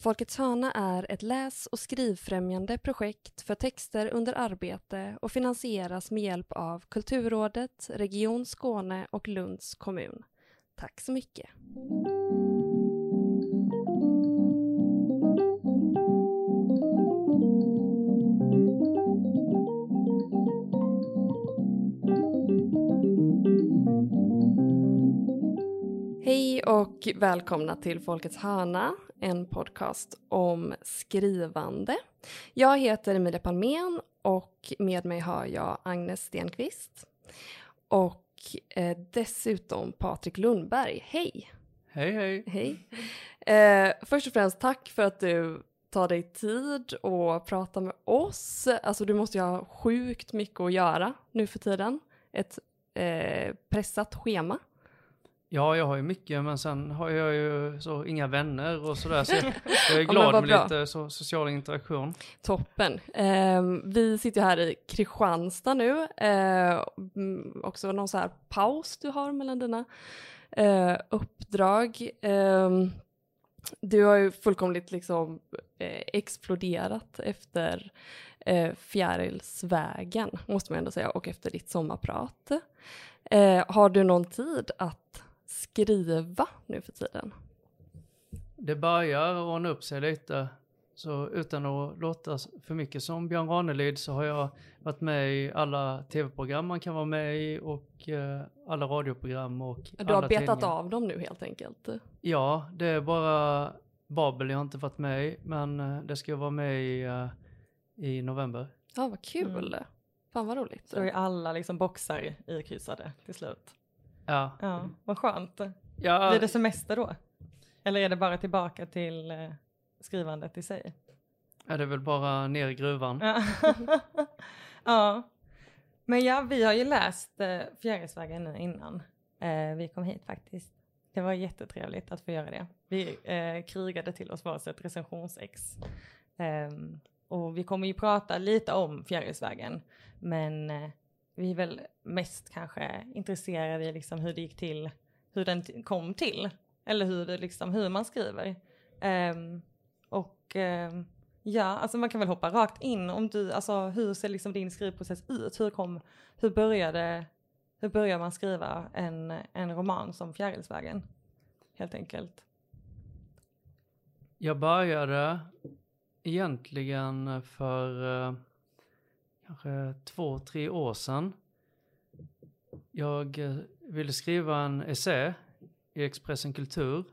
Folkets hörna är ett läs och skrivfrämjande projekt för texter under arbete och finansieras med hjälp av Kulturrådet, Region Skåne och Lunds kommun. Tack så mycket. Hej och välkomna till Folkets hörna, en podcast om skrivande. Jag heter Emilia Palmén och med mig har jag Agnes Stenqvist och eh, dessutom Patrik Lundberg. Hej! Hej hej! Hej! Eh, först och främst tack för att du tar dig tid och pratar med oss. Alltså du måste ju ha sjukt mycket att göra nu för tiden. Ett eh, pressat schema. Ja, jag har ju mycket, men sen har jag ju så inga vänner och sådär, så jag, jag är glad vad med bra. lite så, social interaktion. Toppen. Eh, vi sitter här i Kristianstad nu. Eh, också någon så här paus du har mellan dina eh, uppdrag. Eh, du har ju fullkomligt liksom eh, exploderat efter eh, Fjärilsvägen, måste man ändå säga, och efter ditt sommarprat. Eh, har du någon tid att skriva nu för tiden? Det börjar ordna upp sig lite, så utan att låta för mycket som Björn Ranelid så har jag varit med i alla tv-program man kan vara med i och eh, alla radioprogram och Du alla har betat tidningar. av dem nu helt enkelt. Ja, det är bara Babel jag har inte varit med i, men eh, det ska jag vara med i eh, i november. Ja, vad kul. Fan vad roligt. Så då är alla liksom boxar ikryssade till slut. Ja, Ja, vad skönt. ja Blir det semester då? Eller är det bara tillbaka till eh, skrivandet i sig? ja, det är väl bara ner i gruvan. Ja. Men ja, vi har ju läst eh, Fjärilsvägen nu innan eh, vi kom hit faktiskt. Det var jättetrevligt att få göra det. Vi eh, krigade till oss varsitt recensionsex. Ehm, och vi kommer ju prata lite om Fjärilsvägen, men eh, vi är väl mest kanske intresserade i liksom hur det gick till, hur den kom till, eller hur, det liksom, hur man skriver. Um, och um, Ja, alltså man kan väl hoppa rakt in om du, alltså hur ser liksom din skrivprocess ut? Hur kom, hur började, hur börjar man skriva en, en roman som Fjärilsvägen? Helt enkelt. Jag började egentligen för eh, kanske två, tre år sedan. Jag eh, ville skriva en essä i Expressen Kultur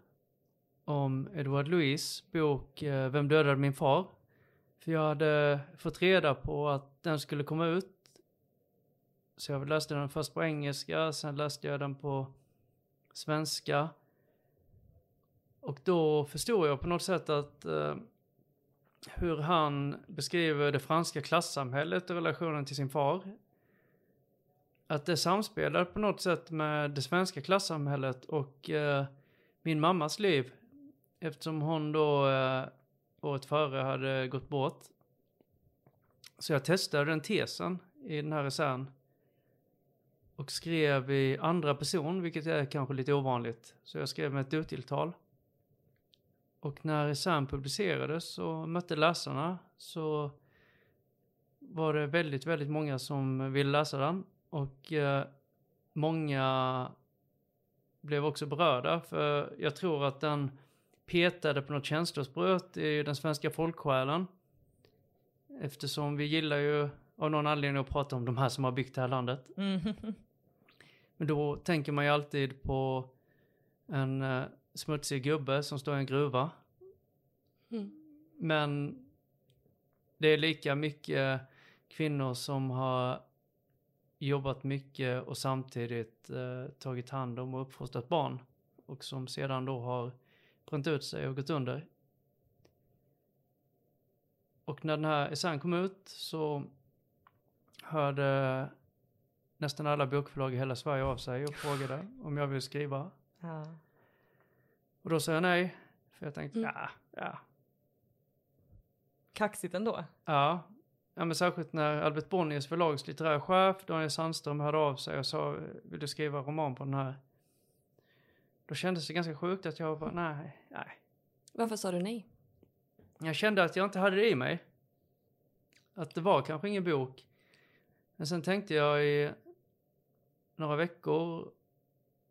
om Edward Louis bok eh, Vem dödade min far? För jag hade fått reda på att den skulle komma ut. Så jag läste den först på engelska, sen läste jag den på svenska. Och då förstod jag på något sätt att eh, hur han beskriver det franska klassamhället och relationen till sin far. Att det samspelar på något sätt med det svenska klassamhället och eh, min mammas liv. Eftersom hon då eh, året före hade gått bort. Så jag testade den tesen i den här essän. Och skrev i andra person, vilket är kanske lite ovanligt. Så jag skrev med ett dutilltal. Och när essän publicerades och mötte läsarna så var det väldigt, väldigt många som ville läsa den. Och eh, många blev också berörda för jag tror att den petade på något känslospröt i den svenska folksjälen. Eftersom vi gillar ju av någon anledning att prata om de här som har byggt det här landet. Mm. Men då tänker man ju alltid på en eh, smutsig gubbe som står i en gruva. Mm. Men det är lika mycket kvinnor som har jobbat mycket och samtidigt eh, tagit hand om och uppfostrat barn. Och som sedan då har bränt ut sig och gått under. Och när den här essän kom ut så hörde nästan alla bokförlag i hela Sverige av sig och frågade om jag ville skriva. ja. Och då sa jag nej. För jag tänkte, Mm. ja, ja, Kaxigt ändå. ja. Ja men särskilt när Albert Bonniers förlags litterära chef Daniel Sandström hörde av sig och sa, vill du skriva roman på den här? Då kändes det ganska sjukt att jag bara, nej, nej. Varför sa du nej? jag kände att jag inte hade det i mig. Att det var kanske ingen bok. Men sen tänkte jag i några veckor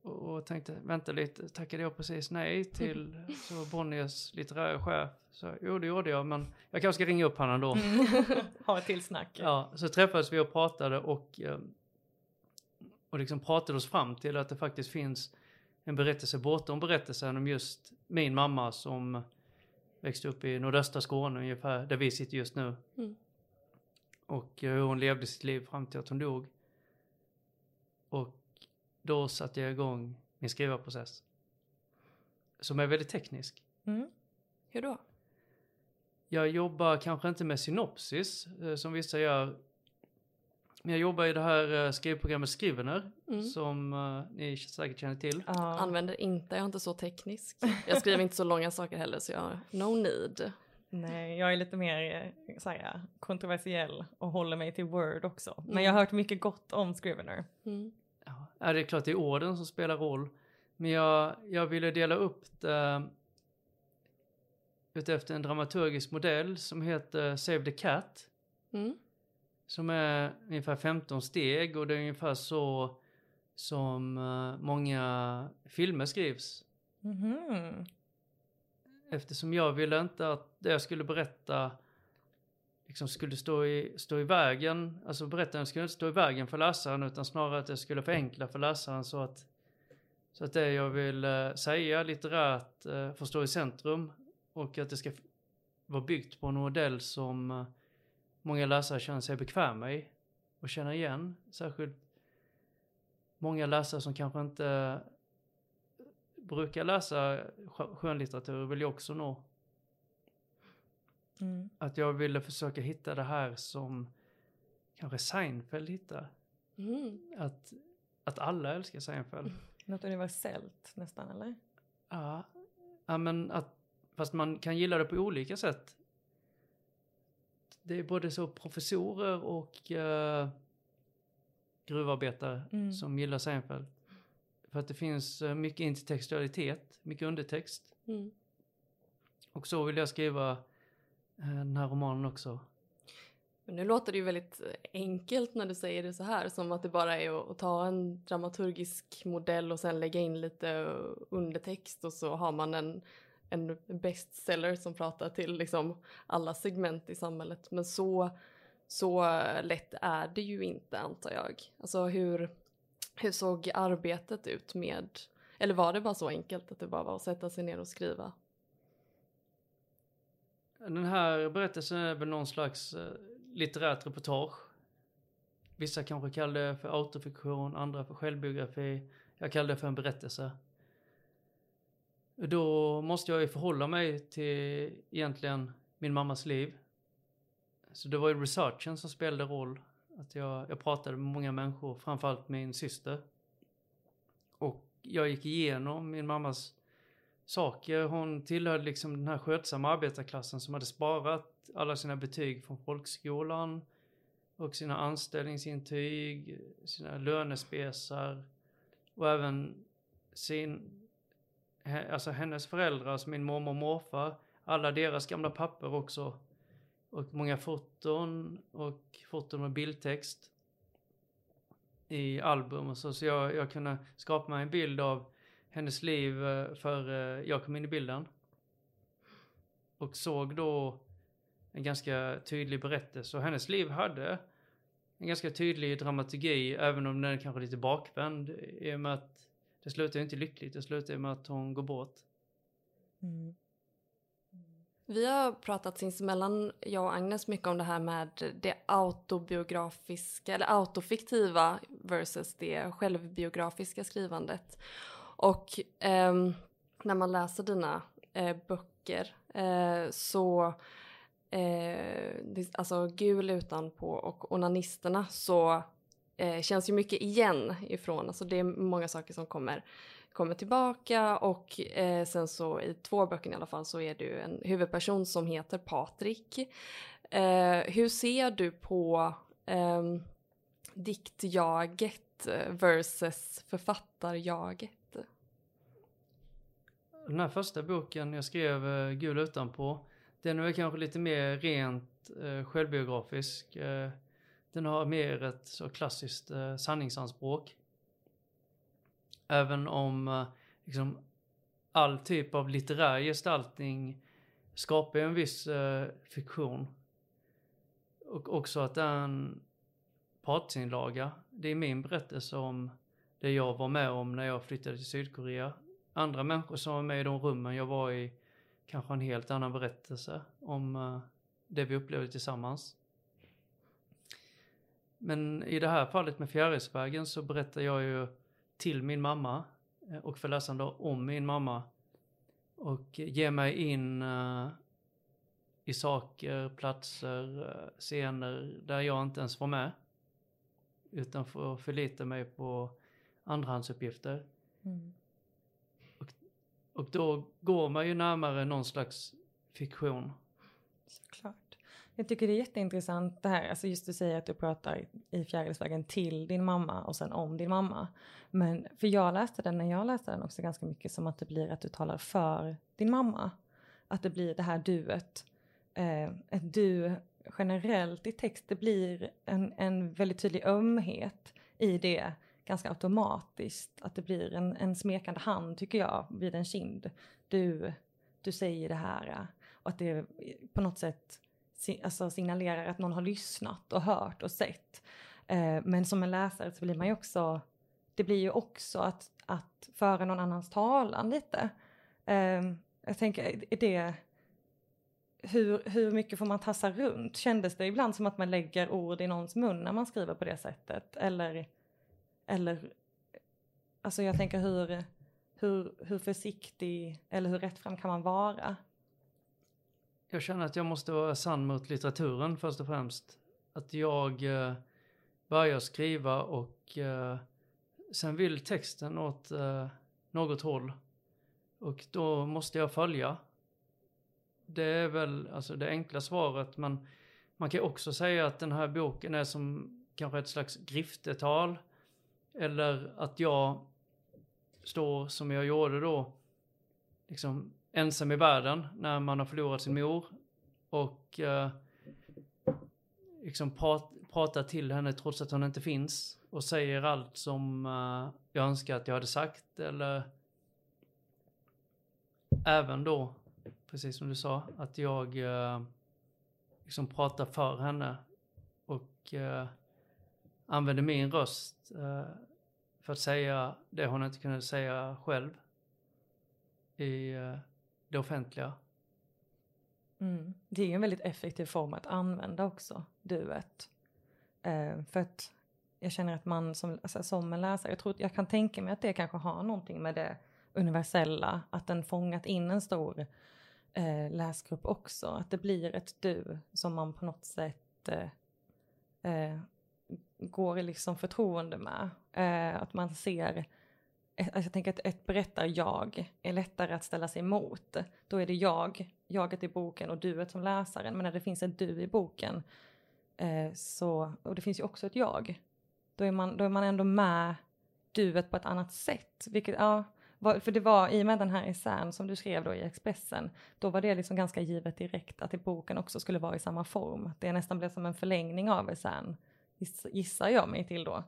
och tänkte, vänta lite, tackade jag precis nej till så Bonniers litterära chef? Så jo, det gjorde jag, men jag kanske ska ringa upp honom då. Ha ett till snack. Ja, så träffades vi och pratade och, eh, och liksom pratade oss fram till att det faktiskt finns en berättelse bortom berättelsen om just min mamma som växte upp i nordöstra Skåne ungefär, där vi sitter just nu. Mm. Och eh, hur hon levde sitt liv fram till att hon dog. Och då satte jag igång min skrivarprocess. Som är väldigt teknisk. Mm. Hur då? Jag jobbar kanske inte med synopsis eh, som vissa gör. Men jag jobbar i det här eh, skrivprogrammet Scrivener Mm. som eh, ni säkert känner till. Ja. Använder inte, jag är inte så teknisk. Jag skriver inte så långa saker heller så jag har no need. Nej, jag är lite mer eh, så här, kontroversiell och håller mig till Word också. Men Mm. jag har hört mycket gott om Scrivener. Mm. Ja, det är klart det är orden som spelar roll. Men jag, jag ville dela upp det utefter en dramaturgisk modell som heter Save the Cat. Mm. Som är ungefär 15 steg och det är ungefär så som eh, många filmer skrivs. Mhm. Eftersom jag ville inte att det jag skulle berätta liksom skulle stå i, stå i vägen, alltså berättaren skulle inte stå i vägen för läsaren utan snarare att det skulle förenkla för läsaren så att, så att det jag vill eh, säga litterärt eh, får stå i centrum och att det ska vara byggt på en modell som eh, många läsare känner sig bekväma i och känner igen. Särskilt många läsare som kanske inte brukar läsa skönlitteratur vill ju också nå. Mm. Att jag ville försöka hitta det här som kanske Seinfeld hittar. Mm. Att, att alla älskar Seinfeld. Något universellt nästan eller? Ja, ja men att, fast man kan gilla det på olika sätt. Det är både så professorer och uh, gruvarbetare Mm. som gillar Seinfeld. För att det finns eh, mycket intertextualitet, mycket undertext. Mm. Och så vill jag skriva Eh, den här romanen också. Men nu låter det ju väldigt eh, enkelt när du säger det så här, som att det bara är att, ta en dramaturgisk modell och sen lägga in lite eh, undertext och så har man en, en bestseller som pratar till liksom alla segment i samhället. Men så, så lätt är det ju inte antar jag. Alltså hur, hur såg arbetet ut med, eller var det bara så enkelt att det bara var att sätta sig ner och skriva? Den här berättelsen är väl någon slags eh, litterärt reportage. Vissa kanske kallar det för autofiktion, andra för självbiografi. Jag kallar det för en berättelse. Då måste jag ju förhålla mig till egentligen min mammas liv. Så det var ju researchen som spelade roll. Att jag, jag pratade med många människor, framförallt min syster. Och jag gick igenom min mammas saker. Hon tillhörde liksom den här skötsamma arbetarklassen som hade sparat alla sina betyg från folkskolan och sina anställningsintyg, sina lönespesar och även sin, alltså hennes föräldrar, alltså min mormor och morfar, alla deras gamla papper också. Och många foton och foton med bildtext i album och så. Så jag, jag kunde skapa mig en bild av hennes liv före för eh, jag kom in i bilden. Och såg då en ganska tydlig berättelse. Och hennes liv hade en ganska tydlig dramaturgi, även om den är kanske lite bakvänd. I och med att det slutar ju inte lyckligt, det slutar med att hon går bort. Mm. Vi har pratat sinsemellan, jag och Agnes, mycket om det här med det autobiografiska, eller autofiktiva versus det självbiografiska skrivandet. Och eh, när man läser dina eh, böcker eh, så, eh, alltså Gul utanpå och Onanisterna så eh, känns ju mycket igen ifrån, alltså det är många saker som kommer kommer tillbaka och eh, sen så i två böcker i alla fall så är du en huvudperson som heter Patrik. Eh, hur ser du på ehm, eh, diktjaget versus författarjaget? Den här första boken jag skrev, eh, Gul utanpå, Den är kanske lite mer rent eh, självbiografisk. Eh, den har mer ett så klassiskt eh, sanningsanspråk. Även om eh, liksom, all typ av litterär gestaltning skapar en viss eh, fiktion. Och också att det är en partsinlaga. Det är min berättelse om det jag var med om när jag flyttade till Sydkorea. Andra människor som var med i de rummen jag var i kanske en helt annan berättelse om eh, det vi upplevde tillsammans. Men i det här fallet med Fjärilsvägen så berättar jag ju till min mamma eh, och för läsande om min mamma och ger mig in eh, i saker, platser, scener där jag inte ens var med. Utan får förlita mig på andrahandsuppgifter. Mm. Och, då går man ju närmare någon slags fiktion. Såklart. Jag tycker det är jätteintressant det här, alltså just du säger att du pratar i Fjärilsvägen till din mamma och sen om din mamma. Men för jag läste den när jag läste den också ganska mycket som att det blir att du talar för din mamma. Att det blir det här duet. Eh, ett du generellt i text, det blir en, en väldigt tydlig ömhet i det ganska automatiskt. Att det blir en, en smekande hand tycker jag vid en kind. Du, du säger det här. Äh, och att det på något sätt alltså signalerar att någon har lyssnat och hört och sett. Eh, men som en läsare så blir man ju också, det blir ju också att, att föra någon annans talan lite. Ehm, jag tänker, är det, hur, hur mycket får man tassa runt? Kändes det ibland som att man lägger ord i någons mun när man skriver på det sättet? Eller eller, alltså jag tänker hur, hur, hur försiktig eller hur rättfram kan man vara? Jag känner att jag måste vara sann mot litteraturen först och främst. Att jag eh, börjar skriva och eh, sen vill texten åt eh, något håll. Och då måste jag följa. Det är väl alltså det enkla svaret men man kan också säga att den här boken är som kanske ett slags griftetal eller att jag står som jag gjorde då, liksom ensam i världen när man har förlorat sin mor. Och eh, liksom prat, pratar till henne trots att hon inte finns. Och säger allt som eh, jag önskar att jag hade sagt. Eller även då, precis som du sa, att jag eh, liksom pratar för henne. Och eh, använde min röst eh, för att säga det hon inte kunde säga själv i eh, det offentliga. Mm. Det är ju en väldigt effektiv form att använda också, duet. Eh, för att jag känner att man som, alltså, som en läsare, jag, tror, jag kan tänka mig att det kanske har någonting med det universella, att den fångat in en stor eh, läsgrupp också. Att det blir ett du som man på något sätt eh, eh går i liksom förtroende med. Eh, att man ser, eh, alltså jag tänker att ett berättar-jag är lättare att ställa sig emot. Då är det jag, jaget i boken och duet som läsaren. Men när det finns ett du i boken, eh, så, och det finns ju också ett jag, då är man, då är man ändå med duet på ett annat sätt. Vilket, ja, för det var i och med den här essän som du skrev då i Expressen, då var det liksom ganska givet direkt att i boken också skulle vara i samma form. Det nästan blev som en förlängning av essän gissar jag mig till då.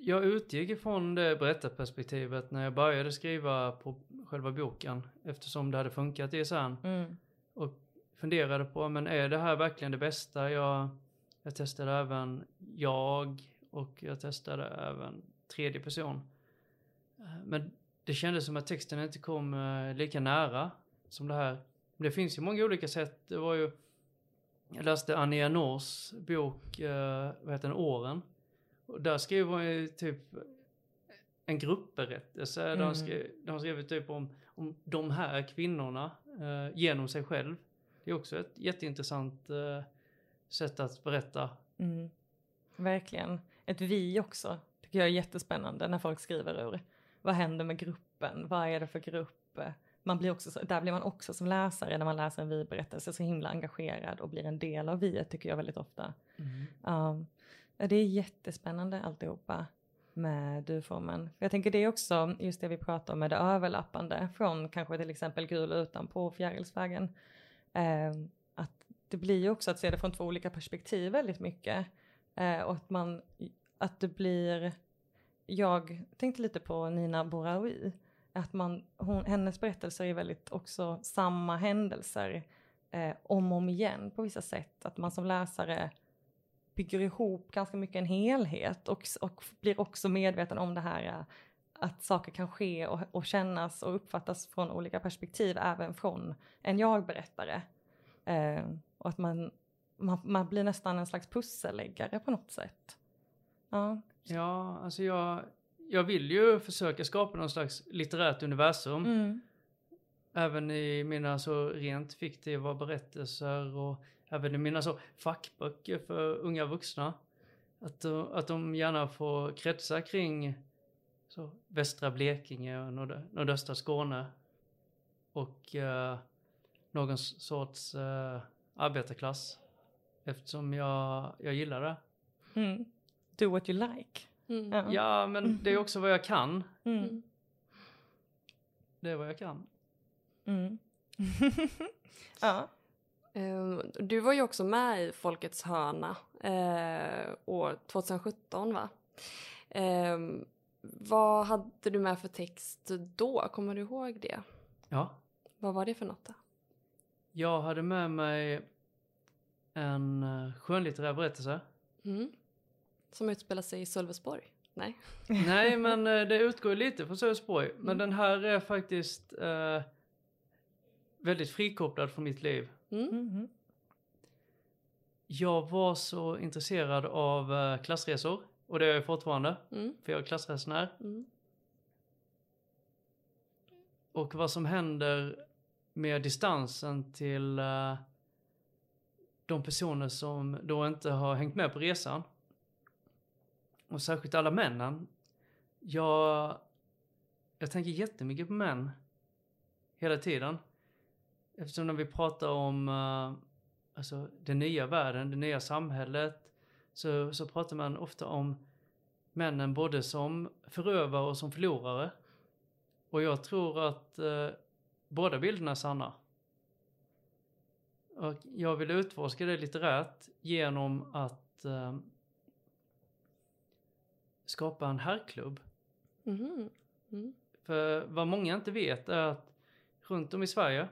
Jag utgick ifrån det berättarperspektivet när jag började skriva på själva boken eftersom det hade funkat i SN. Mm. Och funderade på, men är det här verkligen det bästa? Jag, jag testade även jag och jag testade även tredje person. Men det kändes som att texten inte kom eh, lika nära som det här. Det finns ju många olika sätt. Det var ju jag läste Annie Nors bok, eh, vad heter den, Åren. Och där skriver hon ju typ en gruppberättelse. Mm. Där, hon skrev, där hon skriver typ om, om de här kvinnorna eh, genom sig själv. Det är också ett jätteintressant eh, sätt att berätta. Mm. Verkligen. Ett vi också tycker jag är jättespännande när folk skriver ur. Vad händer med gruppen? Vad är det för grupp? Man blir också, där blir man också som läsare när man läser en vi-berättelse så himla engagerad och blir en del av vi tycker jag väldigt ofta. Mm. Um, det är jättespännande alltihopa. med du-formen. Jag tänker det är också just det vi pratar om med det överlappande från kanske till exempel gul utan på fjärilsvägen. Eh, att det blir ju också att se det från två olika perspektiv väldigt mycket. Eh, och att man, att det blir, jag tänkte lite på Nina Boraoui, att man, hon, hennes berättelser är väldigt också samma händelser eh, om och om igen på vissa sätt. Att man som läsare bygger ihop ganska mycket en helhet och, och blir också medveten om det här eh, att saker kan ske och, och kännas och uppfattas från olika perspektiv även från en jag-berättare. Eh, och att man, man, man, blir nästan en slags pusselläggare på något sätt. Ja, ja alltså jag, jag vill ju försöka skapa någon slags litterärt universum. Mm. Även i mina så rent fiktiva berättelser och även i mina så fackböcker för unga vuxna. Att, att de gärna får kretsa kring så västra Blekinge och nord, nordöstra Skåne. Och uh, någon sorts uh, arbetarklass. Eftersom jag, jag gillar det. Mm. Do what you like. Mm. Ja. men det är också vad jag kan. Mm. mm. Det är vad jag kan. Mm. ja. Ehm, du var ju också med i Folkets hörna eh, år 2017 va? Eh, vad hade du med för text då? Kommer du ihåg det? Ja. Vad var det för något då? Jag hade med mig en eh, skönlitterär berättelse. Mm. Som utspelar sig i Sölvesborg? Nej. Nej, men eh, det utgår lite från Sölvesborg. Men mm. den här är faktiskt eh, väldigt frikopplad från mitt liv. Mm. Mm. Jag var så intresserad av eh, klassresor och det är jag fortfarande, mm. för jag är klassresenär. Mm. Och vad som händer med distansen till uh, de personer som då inte har hängt med på resan. Och särskilt alla männen. Jag, jag tänker jättemycket på män hela tiden. Eftersom när vi pratar om uh, alltså, den nya världen, det nya samhället, så, så pratar man ofta om männen både som förövare och som förlorare. Och jag tror att uh, båda bilderna är sanna. Och jag vill utforska det litterärt genom att uh, skapa en herrklubb. Mm. Mm. För vad många inte vet är att runt om i Sverige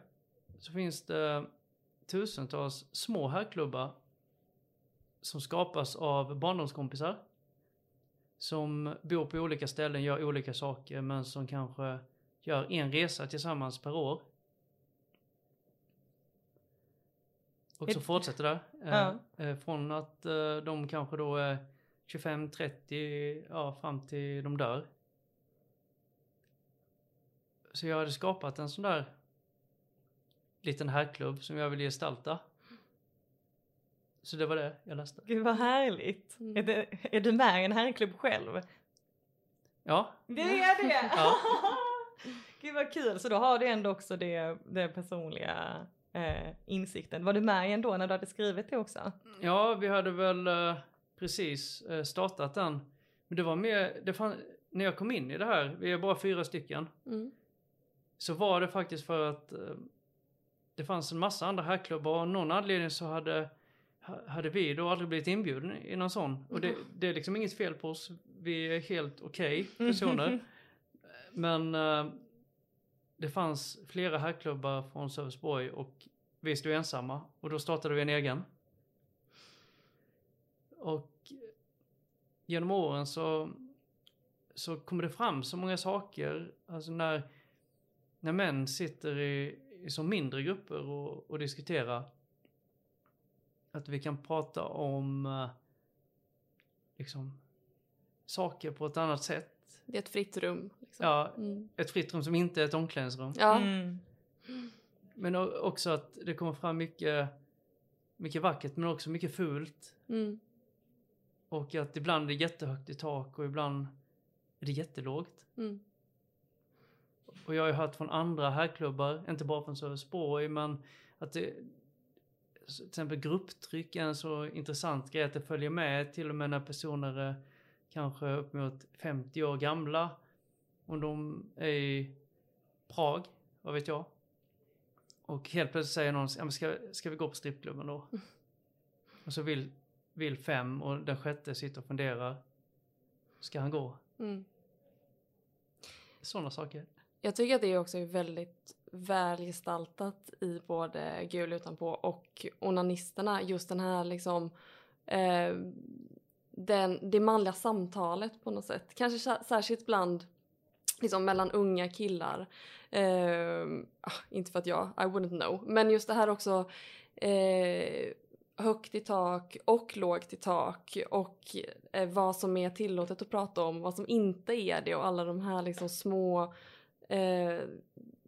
så finns det tusentals små herrklubbar som skapas av barndomskompisar. Som bor på olika ställen, gör olika saker men som kanske gör en resa tillsammans per år. Och så fortsätter det. Ja. Eh, från att eh, de kanske då är 25-30, ja fram till de dör. Så jag hade skapat en sån där liten herrklubb som jag vill gestalta. Så det var det jag läste. Gud vad härligt. Mm. Är, det, är du med i en herrklubb själv? Ja. Det är det? Ja. Gud vad kul, så då har du ändå också det, det personliga eh, insikten. Var du med ändå när du hade skrivit det också? Ja, vi hade väl eh, precis eh, startat den. Men det var mer, det fann, när jag kom in i det här, vi är bara fyra stycken. Mm. Så var det faktiskt för att eh, det fanns en massa andra herrklubbar och av någon anledning så hade, hade vi då aldrig blivit inbjudna i någon sån. Och det, det är liksom inget fel på oss. Vi är helt okej okay personer. Men uh, det fanns flera herrklubbar från Sölvesborg och vi stod ensamma och då startade vi en egen. Och genom åren så, så kommer det fram så många saker. Alltså när, när män sitter i, som mindre grupper och, och diskutera. Att vi kan prata om eh, liksom saker på ett annat sätt. Det är ett fritt rum. Liksom. Ja, mm. ett fritt rum som inte är ett omklädningsrum. Ja. Mm. Men också att det kommer fram mycket, mycket vackert men också mycket fult. Mm. Och att ibland är det jättehögt i tak och ibland är det jättelågt. Mm. Och jag har ju hört från andra herrklubbar, inte bara från Sölvesborg, men att det, till exempel grupptryck är en så intressant grej att det följer med till och med när personer är kanske upp mot 50 år gamla. Om de är i Prag, vad vet jag. Och helt plötsligt säger någon, ja, men ska, ska vi gå på strippklubben då? Och så vill, vill fem och den sjätte sitter och funderar. Ska han gå? Mm. Sådana saker. Jag tycker att det också är väldigt välgestaltat i både Gul utanpå och Onanisterna. Just den här liksom eh, den, det manliga samtalet på något sätt. Kanske sär- särskilt bland liksom mellan unga killar. Eh, ah, inte för att jag, I wouldn't know. Men just det här också eh, högt i tak och lågt i tak och eh, vad som är tillåtet att prata om, vad som inte är det och alla de här liksom små eh,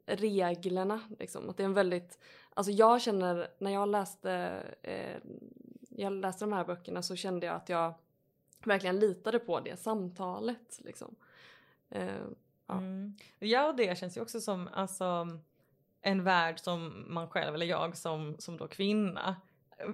reglerna. Liksom. Att det är en väldigt, alltså jag känner när jag läste, eh, jag läste de här böckerna så kände jag att jag verkligen litade på det samtalet. Liksom. Eh, Ja. Mm. Ja, och det känns ju också som alltså, en värld som man själv, eller jag som, som då kvinna,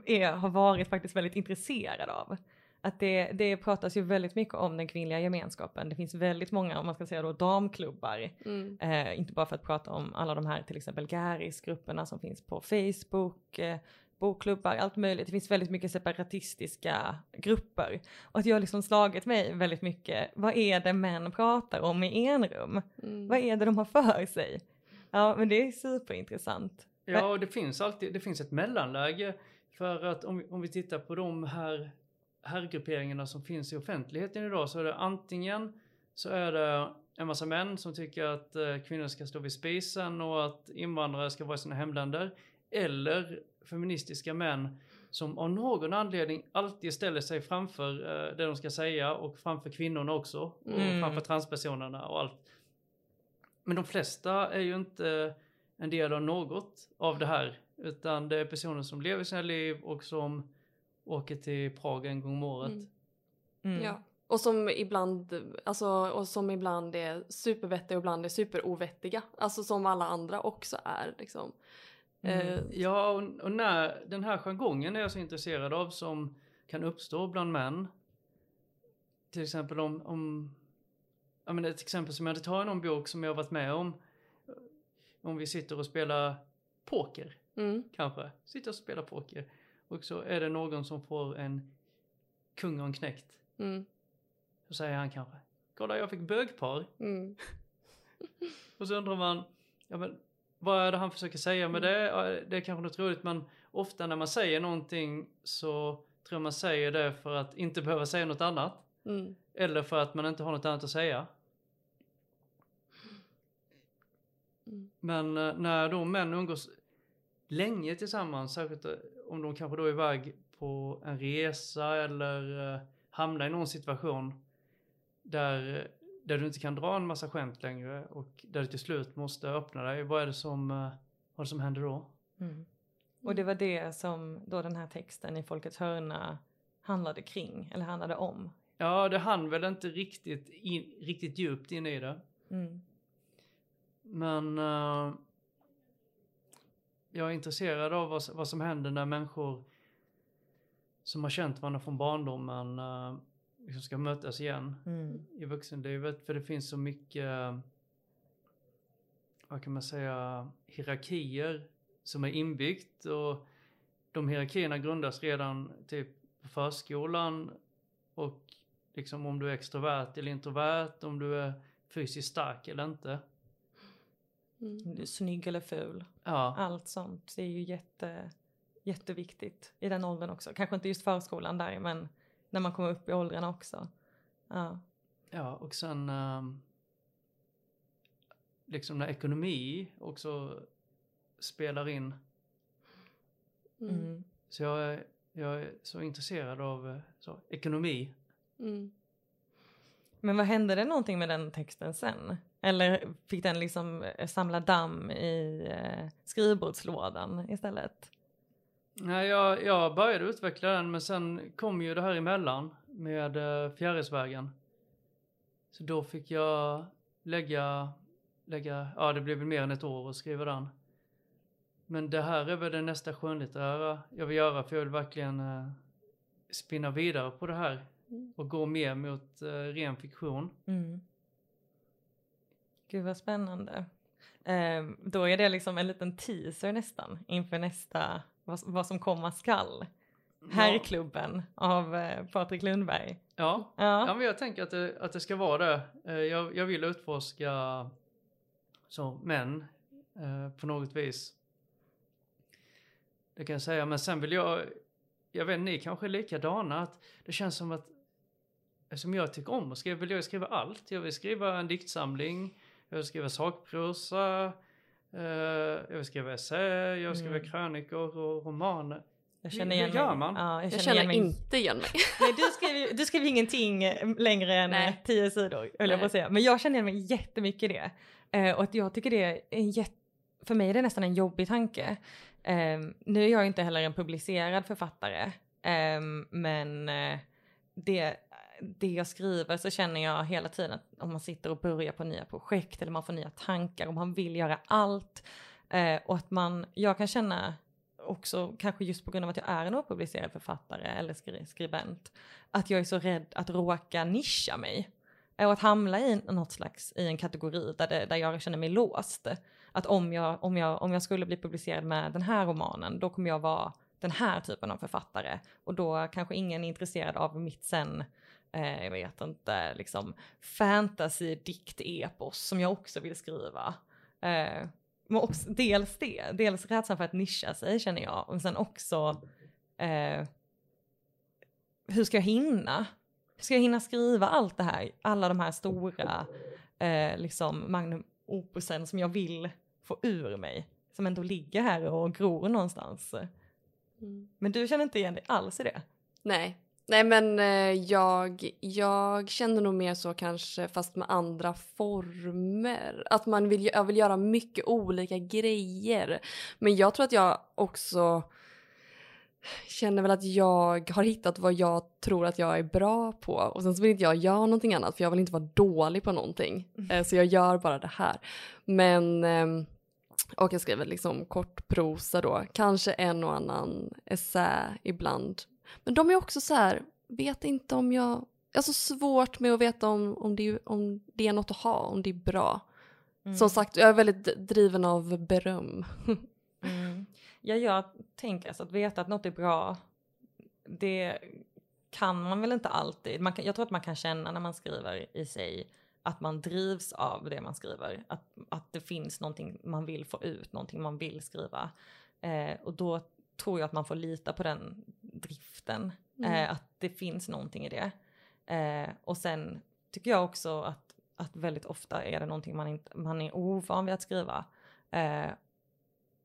är, har varit faktiskt väldigt intresserad av. Att det, det pratas ju väldigt mycket om den kvinnliga gemenskapen. Det finns väldigt många, om man ska säga då, damklubbar. mm, Eh, inte bara för att prata om alla de här till exempel Garis-grupperna som finns på Facebook, eh, bokklubbar, allt möjligt. Det finns väldigt mycket separatistiska grupper. Och att jag har liksom slagit mig väldigt mycket, vad är det män pratar om i enrum? mm, Vad är det de har för sig? Ja, men det är superintressant. Ja, och det finns alltid, det finns ett mellanläge. För att om, vi- om vi tittar på de här herrgrupperingarna som finns i offentligheten idag så är det antingen så är det en massa män som tycker att eh, kvinnor ska stå vid spisen och att invandrare ska vara i sina hemländer. Eller feministiska män som av någon anledning alltid ställer sig framför eh, det de ska säga och framför kvinnorna också. Och Mm. framför transpersonerna och allt. Men de flesta är ju inte en del av något av det här. Utan det är personer som lever sina liv och som åker till Prag en gång om året. Mm. Mm. Ja. Och som ibland, alltså, och som ibland är supervettiga och ibland är superovettiga. Alltså som alla andra också är liksom. Mm. Eh, Ja, och, och när den här jargongen är jag så intresserad av som kan uppstå bland män. Till exempel om, om ja, men ett exempel som jag inte tar i någon bok som jag varit med om. Om vi sitter och spelar poker, mm, kanske. Sitter och spelar poker. Och så är det någon som får en kung och en knäckt. mm, Så säger han kanske, kolla jag fick bögpar. mm, Och så undrar man, ja men vad är det han försöker säga med det? Ja, Det är kanske något roligt men ofta när man säger någonting så tror jag man säger det för att inte behöva säga något annat. mm, Eller för att man inte har något annat att säga. Mm. Men eh, när då män umgås länge tillsammans, särskilt eh, om de kanske då är iväg på en resa eller eh, hamnar i någon situation där, där du inte kan dra en massa skämt längre och där du till slut måste öppna dig. Vad är det som, eh, vad det som händer då? Mm. Och det var det som då den här texten i Folkets hörna handlade kring, eller handlade om. Ja, det hann väl inte riktigt, in, riktigt djupt in i det. Mm. Men eh, jag är intresserad av vad, vad som händer när människor som har känt varandra från barndomen uh, liksom ska mötas igen Mm. i vuxenlivet. För det finns så mycket, vad kan man säga, hierarkier som är inbyggt och de hierarkierna grundas redan typ på förskolan och liksom om du är extrovert eller introvert, om du är fysiskt stark eller inte. Mm. Snygg eller ful. Ja, Allt sånt det är ju jätte, jätteviktigt i den åldern också. Kanske inte just förskolan där men när man kommer upp i åldrarna också. Ja. ja och sen ehm, liksom när ekonomi också spelar in. Mm. Mm. Så jag är, jag är så intresserad av eh, så, ekonomi. Mm. Men vad hände det någonting med den texten sen? Eller fick den liksom eh, samla damm i eh, skrivbordslådan istället? Nej, jag, jag började utveckla den men sen kom ju det här emellan med uh, Fjärilsvägen. Så då fick jag lägga, lägga, ja det blev mer än ett år att skriva den. Men det här är väl det nästa skönlitterära jag vill göra för jag vill verkligen uh, spinna vidare på det här och gå mer mot uh, ren fiktion. Mm. Gud vad spännande. Eh, då är det liksom en liten teaser nästan inför nästa, vad, vad som komma skall. Herrklubben av eh, Patrik Lundberg. Ja. Ja. Ja. men jag tänker att det, att det ska vara det. Eh, jag, jag vill utforska så, män eh, på något vis. Det kan jag säga, men sen vill jag, jag vet ni kanske är likadana, att det känns som att Eftersom jag tycker om att skriva vill jag skriva allt. Jag vill skriva en diktsamling, jag vill skriva sakprosa, eh, jag vill skriva essä, jag vill skriva Mm. krönikor och romaner. Jag känner hur igen gör mig. man? Ja, jag Jag känner, känner igen mig. inte igen mig. Nej, du skriver, du skriver ingenting eh, längre än Nej. eh, tio sidor, höll jag på att säga. Men jag känner igen mig jättemycket i det. Eh, och att jag tycker det är en jätte, för mig är det nästan en jobbig tanke. Eh, nu är jag inte heller en publicerad författare, eh, men det, det jag skriver så känner jag hela tiden att om man sitter och börjar på nya projekt eller man får nya tankar och man vill göra allt eh, och att man, jag kan känna också kanske just på grund av att jag är en opublicerad författare eller skri skribent, att jag är så rädd att råka nischa mig. Eh, Och att hamna i något slags, i en kategori där, det, där jag känner mig låst. Att om jag, om, jag, om jag skulle bli publicerad med den här romanen, då kommer jag vara den här typen av författare. Och då kanske ingen är intresserad av mitt sen, eh, jag vet inte, liksom fantasy, dikt, epos som jag också vill skriva. Eh, men också, dels det, dels rädslan för att nischa sig känner jag. Och sen också, eh, hur ska jag hinna? Hur ska jag hinna skriva allt det här? Alla de här stora, eh, liksom magnum opusen som jag vill få ur mig. Som ändå ligger här och gror någonstans. Mm. Men du känner inte igen dig alls i det? Nej. Nej men eh, jag, jag känner nog mer så kanske fast med andra former. Att man vill, jag vill göra mycket olika grejer. Men jag tror att jag också känner väl att jag har hittat vad jag tror att jag är bra på. Och sen så vill inte jag göra någonting annat för jag vill inte vara dålig på någonting. Eh, så jag gör bara det här. Men ehm, och jag skriver liksom kortprosa då, kanske en och annan essä ibland. Men de är också så här, vet inte om jag, jag har så svårt med att veta om, om, det, om det är något att ha, om det är bra. Mm. Som sagt, jag är väldigt driven av beröm. Mm. Ja, jag tänker alltså att veta att något är bra, det kan man väl inte alltid. Man kan, jag tror att man kan känna när man skriver i sig att man drivs av det man skriver. Att, att det finns någonting man vill få ut, någonting man vill skriva. Eh, och då tror jag att man får lita på den driften. Mm. Eh, att det finns någonting i det. Eh, och sen tycker jag också att, att väldigt ofta är det någonting man, inte, man är ovan vid att skriva. Eh,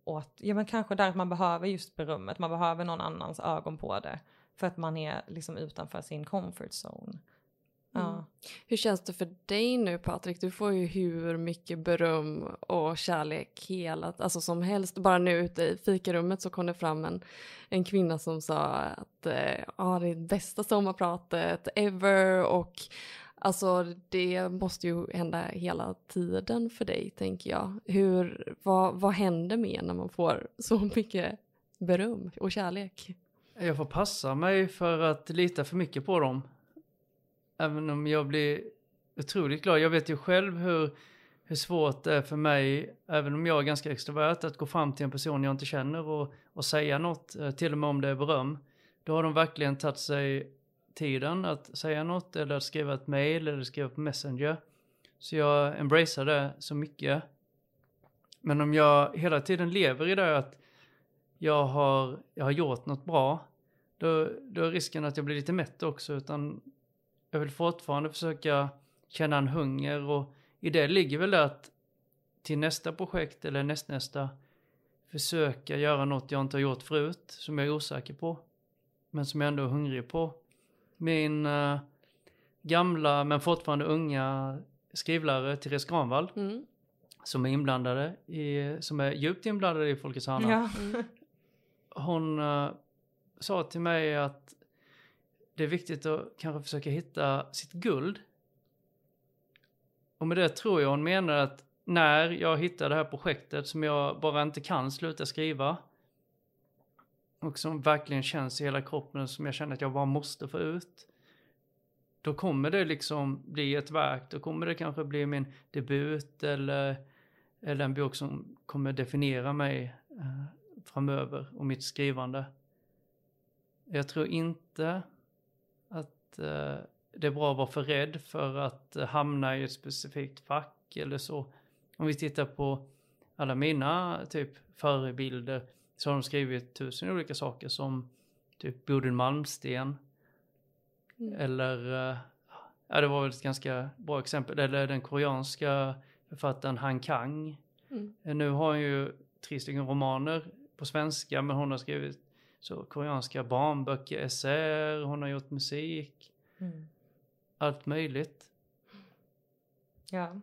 och att, ja men kanske där att man behöver just berömmet, man behöver någon annans ögon på det. För att man är liksom utanför sin comfort zone. Ja. Mm. Hur känns det för dig nu Patrik? Du får ju hur mycket beröm och kärlek hela, alltså som helst. Bara nu ute i fikarummet så kom det fram en, en kvinna som sa att eh, ah, det är det bästa sommarpratet ever och alltså det måste ju hända hela tiden för dig tänker jag. Hur, vad, vad händer med när man får så mycket beröm och kärlek? Jag får passa mig för att lita för mycket på dem. Även om jag blir otroligt glad. Jag vet ju själv hur, hur svårt det är för mig, även om jag är ganska extrovert, att gå fram till en person jag inte känner och, och säga något, eh, till och med om det är beröm. Då har de verkligen tagit sig tiden att säga något eller att skriva ett mail eller skriva på Messenger. Så jag embracear det så mycket. Men om jag hela tiden lever i det att jag har, jag har gjort något bra, då, då är risken att jag blir lite mätt också. Utan jag vill fortfarande försöka känna en hunger och i det ligger väl det att till nästa projekt eller nästnästa försöka göra något jag inte har gjort förut, som jag är osäker på. Men som jag ändå är hungrig på. Min eh, gamla men fortfarande unga skrivlärare Therese Granvall Mm. som är inblandade i, som är djupt inblandade i Folkets hörna. Ja. Hon eh, sa till mig att det är viktigt att kanske försöka hitta sitt guld. Och med det tror jag hon menar att när jag hittar det här projektet som jag bara inte kan sluta skriva och som verkligen känns i hela kroppen som jag känner att jag bara måste få ut. då kommer det liksom bli ett verk, då kommer det kanske bli min debut eller, eller en bok som kommer definiera mig eh, framöver och mitt skrivande. Jag tror inte att eh, det är bra att vara för rädd för att eh, hamna i ett specifikt fack eller så. Om vi tittar på alla mina typ förebilder så har de skrivit tusen olika saker som typ Bodil Malmsten. Mm. Eller, eh, ja det var väl ett ganska bra exempel, eller den koreanska författaren Han Kang. Mm. Eh, nu har hon ju tre stycken romaner på svenska men hon har skrivit så koreanska barnböcker, essäer, hon har gjort musik. Mm. Allt möjligt. Ja.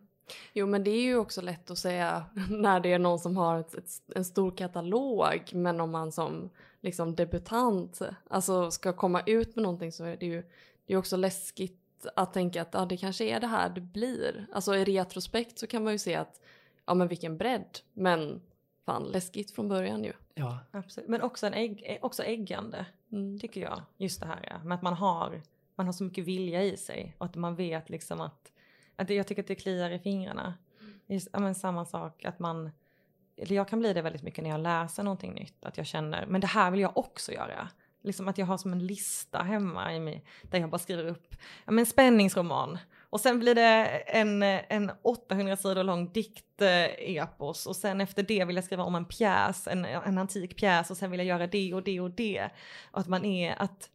Jo men det är ju också lätt att säga när det är någon som har ett, ett, en stor katalog men om man som liksom debutant alltså ska komma ut med någonting så är det ju det är också läskigt att tänka att ja, det kanske är det här det blir. Alltså i retrospekt så kan man ju se att ja men vilken bredd men fan läskigt från början ju. Ja. Absolut. Men också, en ägg, också äggande mm. tycker jag. Just det här ja. med att man har, man har så mycket vilja i sig och att man vet liksom att att jag tycker att det kliar i fingrarna. Just, ja, men samma sak att man, eller jag kan bli det väldigt mycket när jag läser någonting nytt. Att jag känner, men det här vill jag också göra. Liksom att jag har som en lista hemma i mig där jag bara skriver upp ja, men spänningsroman. Och sen blir det en, en 800 sidor lång dikt-epos och sen efter det vill jag skriva om en pjäs, en, en antik pjäs och sen vill jag göra det och det och det. Och att man är, att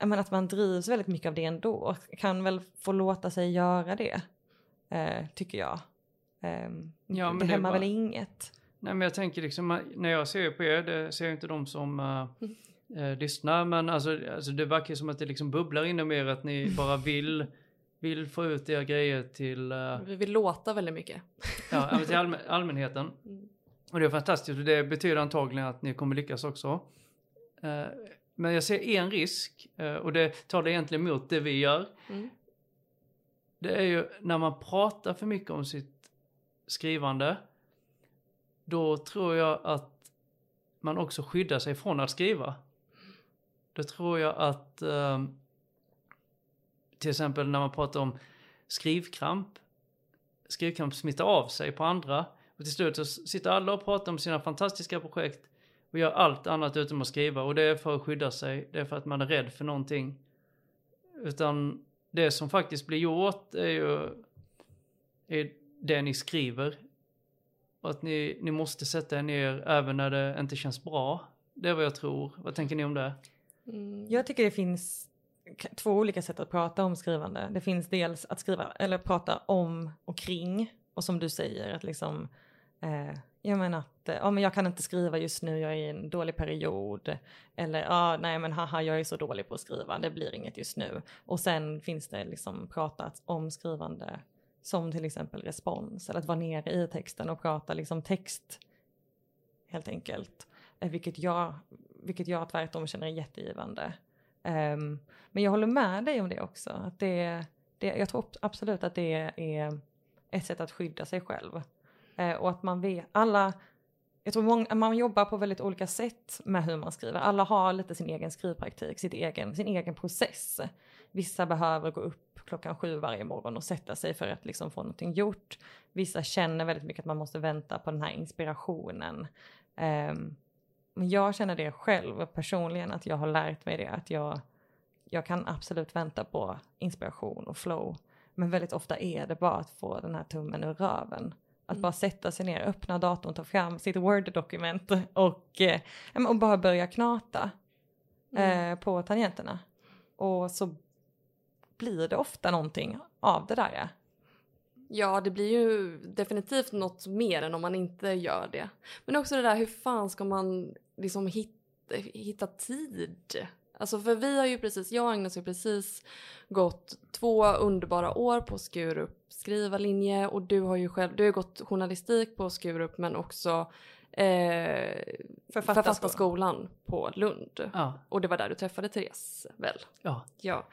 men att man drivs väldigt mycket av det ändå. Kan väl få låta sig göra det, eh, tycker jag. Eh, ja, det hämmar väl inget. Nej men jag tänker liksom, när jag ser på er, det ser jag inte de som uh, uh, lyssnar, men alltså, alltså det verkar som att det liksom bubblar inom er att ni bara vill vill få ut era grejer till... Uh, Vi vill låta väldigt mycket. ja, till allmän, allmänheten. Mm. Och det är fantastiskt och det betyder antagligen att ni kommer lyckas också. Uh, men jag ser en risk, eh, och det talar egentligen emot det vi gör. Mm. Det är ju när man pratar för mycket om sitt skrivande, då tror jag att man också skyddar sig från att skriva. Då tror jag att um, till exempel när man pratar om skrivkramp, skrivkramp smittar av sig på andra och till slut så sitter alla och pratar om sina fantastiska projekt och gör allt annat utom att skriva och det är för att skydda sig, det är för att man är rädd för någonting. Utan det som faktiskt blir gjort är ju är det ni skriver. Och att ni, ni måste sätta er ner även när det inte känns bra. Det är vad jag tror. Vad tänker ni om det? Mm. Jag tycker det finns två olika sätt att prata om skrivande. Det finns dels att skriva eller prata om och kring och som du säger att liksom eh, jag menar att, eh, ja men jag kan inte skriva just nu, jag är i en dålig period. Eller, ja nej men haha, jag är så dålig på att skriva, det blir inget just nu. Och sen finns det liksom pratat om skrivande som till exempel respons, eller att vara nere i texten och prata liksom text helt enkelt. Eh, vilket jag, vilket jag tvärtom känner är jättegivande. Um, men jag håller med dig om det också, att det, det, jag tror absolut att det är ett sätt att skydda sig själv. Uh, och att man vet, alla, jag tror många, man jobbar på väldigt olika sätt med hur man skriver. Alla har lite sin egen skrivpraktik, sitt egen, sin egen process. Vissa behöver gå upp klockan sju varje morgon och sätta sig för att liksom få någonting gjort. Vissa känner väldigt mycket att man måste vänta på den här inspirationen. Um, men jag känner det själv personligen att jag har lärt mig det att jag, jag kan absolut vänta på inspiration och flow. Men väldigt ofta är det bara att få den här tummen ur röven. Att mm. bara sätta sig ner, öppna datorn, ta fram sitt Word-dokument och, eh, och bara börja knata mm. eh, på tangenterna. Och så blir det ofta någonting av det där. Ja, det blir ju definitivt något mer än om man inte gör det. Men också det där, hur fan ska man liksom hitta, hitta tid? Alltså för vi har ju precis, jag och Agnes har precis gått två underbara år på Skurup skrivarlinje och du har ju själv, du har gått journalistik på Skurup men också eh, Författarskolan. författarskolan på Lund. Ja, Och det var där du träffade Therese väl? ja. Ja.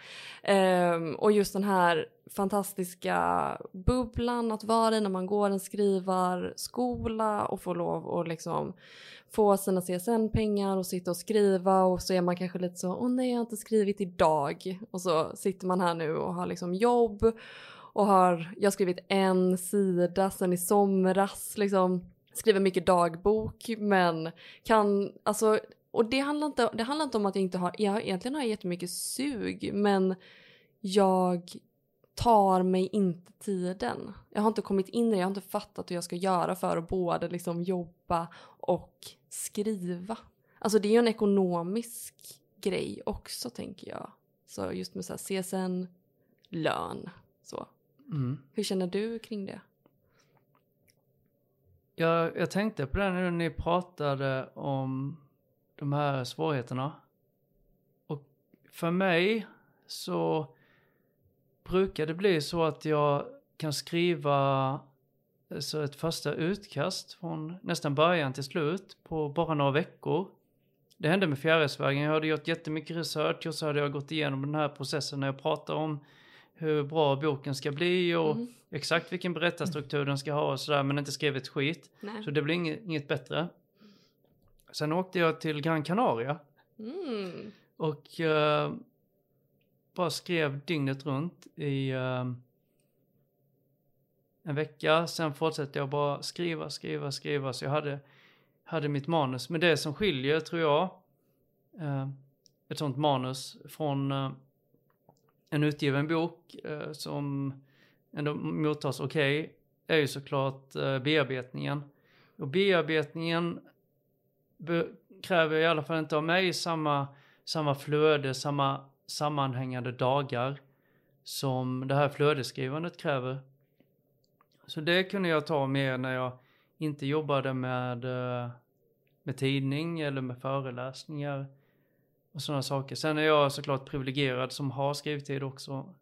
Ehm, och just den här fantastiska bubblan att vara i när man går en skrivarskola och får lov att liksom få sina CSN-pengar och sitta och skriva och så är man kanske lite så, åh nej jag har inte skrivit idag. Och så sitter man här nu och har liksom jobb och har, jag har skrivit en sida sen i somras liksom, skriver mycket dagbok men kan, alltså och det handlar, inte, det handlar inte om att jag inte har, jag egentligen har jag jättemycket sug men jag tar mig inte tiden. Jag har inte kommit in i det, jag har inte fattat hur jag ska göra för att både liksom jobba och skriva. Alltså det är ju en ekonomisk grej också tänker jag. Så just med så här CSN, lön, så. Mm. Hur känner du kring det? Jag, jag tänkte på det nu när ni pratade om de här svårigheterna. Och för mig så brukar det bli så att jag kan skriva alltså ett första utkast från nästan början till slut på bara några veckor. Det hände med Fjärilsvägen. Jag hade gjort jättemycket research och så hade jag gått igenom den här processen när jag pratar om hur bra boken ska bli och Mm. exakt vilken berättarstruktur den ska ha och sådär men inte skrivit skit. Nej. Så det blir inget, inget bättre. Sen åkte jag till Gran Canaria Mm. och eh, bara skrev dygnet runt i eh, en vecka. Sen fortsatte jag bara skriva, skriva, skriva. Så jag hade, hade mitt manus. Men det som skiljer tror jag, eh, ett sånt manus från eh, en utgiven bok eh, som ändå mottas okej, är ju såklart eh, bearbetningen. Och bearbetningen be- kräver i alla fall inte av mig samma, samma flöde, samma sammanhängande dagar som det här flödesskrivandet kräver. Så det kunde jag ta med när jag inte jobbade med, eh, med tidning eller med föreläsningar och sådana saker. Sen är jag såklart privilegierad som har skrivtid också.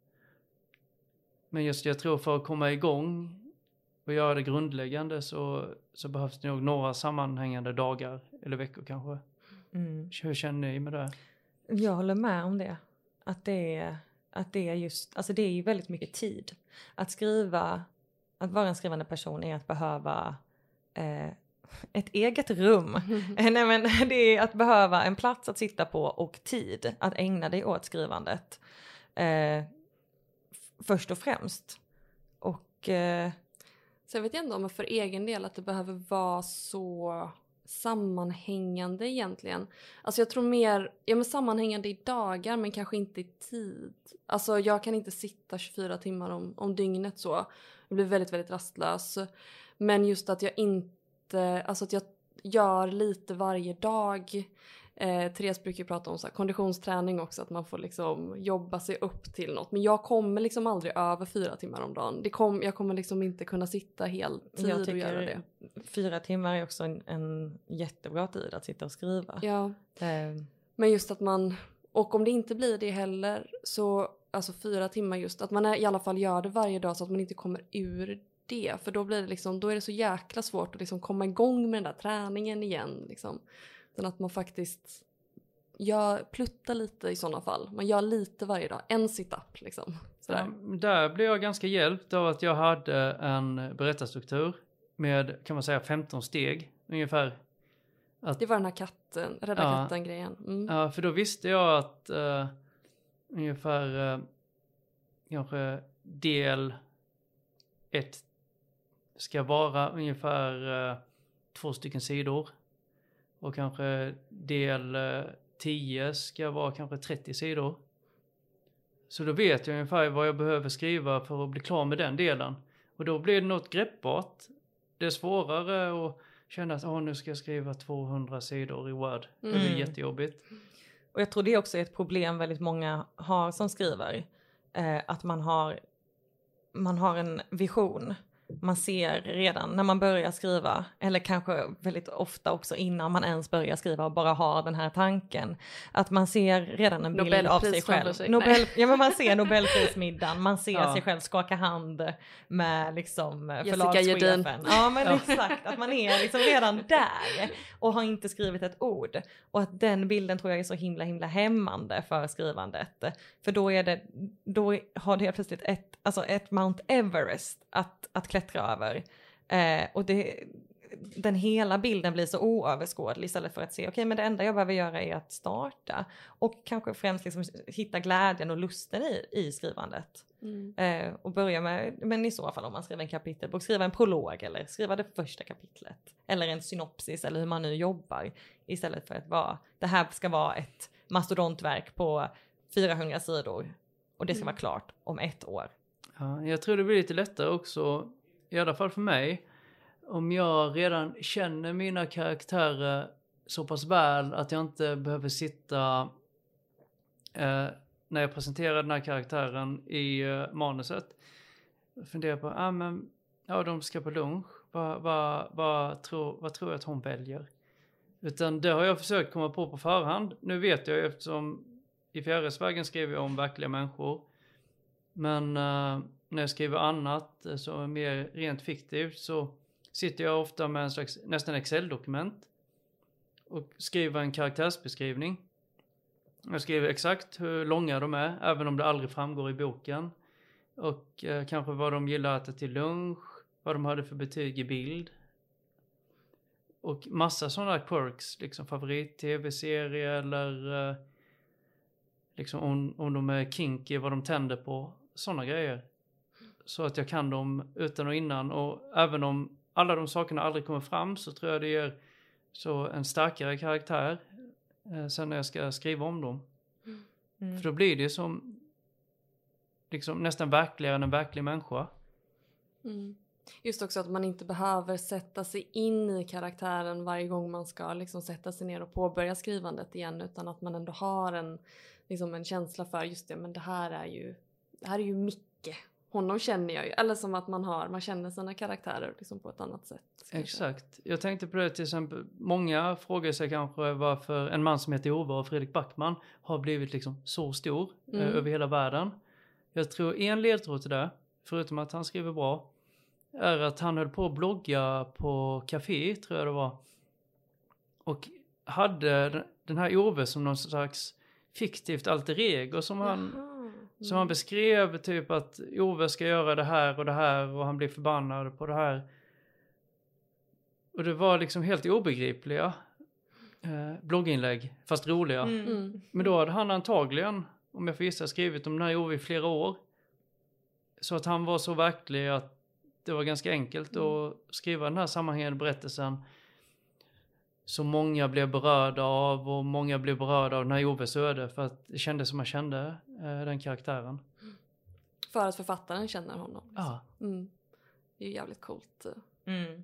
Men just jag tror för att komma igång och göra det grundläggande så, så behövs det nog några sammanhängande dagar eller veckor kanske. Mm. Hur känner ni med det? Jag håller med om det. Att det är, att det är just, alltså det är ju väldigt mycket tid. Att skriva, att vara en skrivande person är att behöva eh, ett eget rum. Nej men det är att behöva en plats att sitta på och tid att ägna dig åt skrivandet. Eh, först och främst. Och eh, Så jag vet inte om för egen del att det behöver vara så sammanhängande egentligen. Alltså jag tror mer, ja men sammanhängande i dagar men kanske inte i tid. Alltså jag kan inte sitta 24 timmar om, om dygnet så. Jag blir väldigt, väldigt rastlös. Men just att jag inte, alltså att jag gör lite varje dag. Eh, Therese brukar prata om så här, konditionsträning också, att man får liksom jobba sig upp till något. Men jag kommer liksom aldrig över fyra timmar om dagen. Det kom, jag kommer liksom inte kunna sitta heltid jag och göra det. fyra timmar är också en, en jättebra tid att sitta och skriva. Ja, Eh, men just att man, och om det inte blir det heller, så alltså fyra timmar just, att man är, i alla fall gör det varje dag så att man inte kommer ur det. För då blir det liksom, då är det så jäkla svårt att liksom komma igång med den där träningen igen. Liksom. Utan att man faktiskt gör, pluttar lite i sådana fall. Man gör lite varje dag, en sit-up liksom. Sådär. Ja, där blev jag ganska hjälpt av att jag hade en berättarstruktur med, kan man säga, 15 steg ungefär. Det var den här katten, rädda Ja. katten-grejen. Mm. Ja, för då visste jag att eh, ungefär eh, kanske del ett ska vara ungefär eh, två stycken sidor. Och kanske del eh, 10 ska vara kanske 30 sidor. Så då vet jag ungefär vad jag behöver skriva för att bli klar med den delen. Och då blir det något greppbart. Det är svårare att känna att "Åh, nu ska jag skriva 200 sidor i Word. Det blir Mm. jättejobbigt. Och jag tror det också är ett problem väldigt många har som skriver. Eh, att man har, man har en vision man ser redan när man börjar skriva, eller kanske väldigt ofta också innan man ens börjar skriva och bara har den här tanken, att man ser redan en bild av sig själv. sig. Nobel, ja men man ser Nobelprismiddagen, man ser Ja. sig själv skaka hand med liksom eh, förlagschefen. Ja men Ja. exakt, att man är liksom redan där och har inte skrivit ett ord. Och att den bilden tror jag är så himla himla hämmande för skrivandet. För då är det, då har det helt plötsligt ett, alltså ett Mount Everest att, att klättra över. Eh, och det, den hela bilden blir så oöverskådlig istället för att se, okej men det enda jag behöver göra är att starta. Och kanske främst liksom hitta glädjen och lusten i, i skrivandet. Mm. Eh, och börja med, men i så fall om man skriver en kapitelbok, skriva en prolog eller skriva det första kapitlet. Eller en synopsis eller hur man nu jobbar. Istället för att vara, det här ska vara ett mastodontverk på 400 sidor. Och det ska Mm. vara klart om ett år. Ja, jag tror det blir lite lättare också, i alla fall för mig, om jag redan känner mina karaktärer så pass väl att jag inte behöver sitta eh, när jag presenterar den här karaktären i eh, manuset och fundera på, ah, men, ja de ska på lunch, vad, va, va, tror, vad tror jag att hon väljer? Utan det har jag försökt komma på på förhand. Nu vet jag ju eftersom i Fjärilsvägen skriver jag om verkliga människor. Men eh, när jag skriver annat eh, som är mer rent fiktivt så sitter jag ofta med en slags nästan Excel-dokument och skriver en karaktärsbeskrivning. Jag skriver exakt hur långa de är, även om det aldrig framgår i boken. Och eh, kanske vad de gillar att äta till lunch, vad de hade för betyg i bild. Och massa sådana quirks, liksom favorit-tv-serie eller eh, liksom om, om de är kinky, vad de tänder på, sådana grejer. Så att jag kan dem utan och innan och även om alla de sakerna aldrig kommer fram så tror jag det ger så en starkare karaktär eh, sen när jag ska skriva om dem. Mm. För då blir det som liksom nästan verkligare än en verklig människa. Mm. Just också att man inte behöver sätta sig in i karaktären varje gång man ska liksom sätta sig ner och påbörja skrivandet igen utan att man ändå har en, liksom en känsla för just det men det här är ju, det här är ju Micke. Honom känner jag ju. Eller som att man har, man känner sina karaktärer liksom på ett annat sätt. Exakt. Jag tänkte på det till exempel, många frågar sig kanske varför en man som heter Ove och Fredrik Backman har blivit liksom så stor eh, Mm. över hela världen. Jag tror en ledtråd till det, förutom att han skriver bra, är att han höll på att blogga på café, tror jag det var. Och hade den- här Ove som någon slags fiktivt alter ego som han Jaha. Så han beskrev typ att Ove ska göra det här och det här och han blir förbannad på det här. Och det var liksom helt obegripliga eh, blogginlägg, fast roliga. Mm. Mm. Men då hade han antagligen, om jag får gissa, skrivit om den här Ove i flera år. Så att han var så verklig att det var ganska enkelt att skriva den här sammanhängande berättelsen. Som många blev berörda av och många blev berörda av den här Oves öde för att det kändes som man kände eh, den karaktären. För att författaren känner honom. Ja. Mm. Det är ju jävligt coolt. Mm.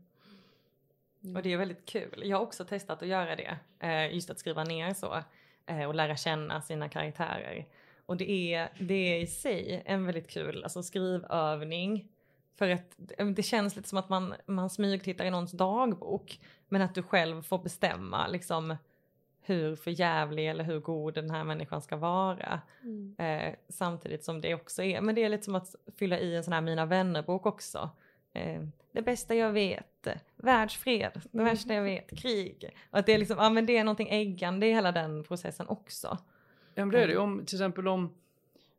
Och det är väldigt kul. Jag har också testat att göra det. Eh, just att skriva ner så. Eh, och lära känna sina karaktärer. Och det är, det är i sig en väldigt kul alltså skrivövning. För att det- känns lite som att man, man smygtittar i någons dagbok. Men att du själv får bestämma liksom hur förjävlig eller hur god den här människan ska vara. Mm. Eh, samtidigt som det också är, men det är lite som att fylla i en sån här Mina vänner-bok också. Eh, det bästa jag vet, världsfred, det värsta jag vet, krig. Och att det är liksom, ja men det är någonting äggande i hela den processen också. Ja men det är det ju. om till exempel om,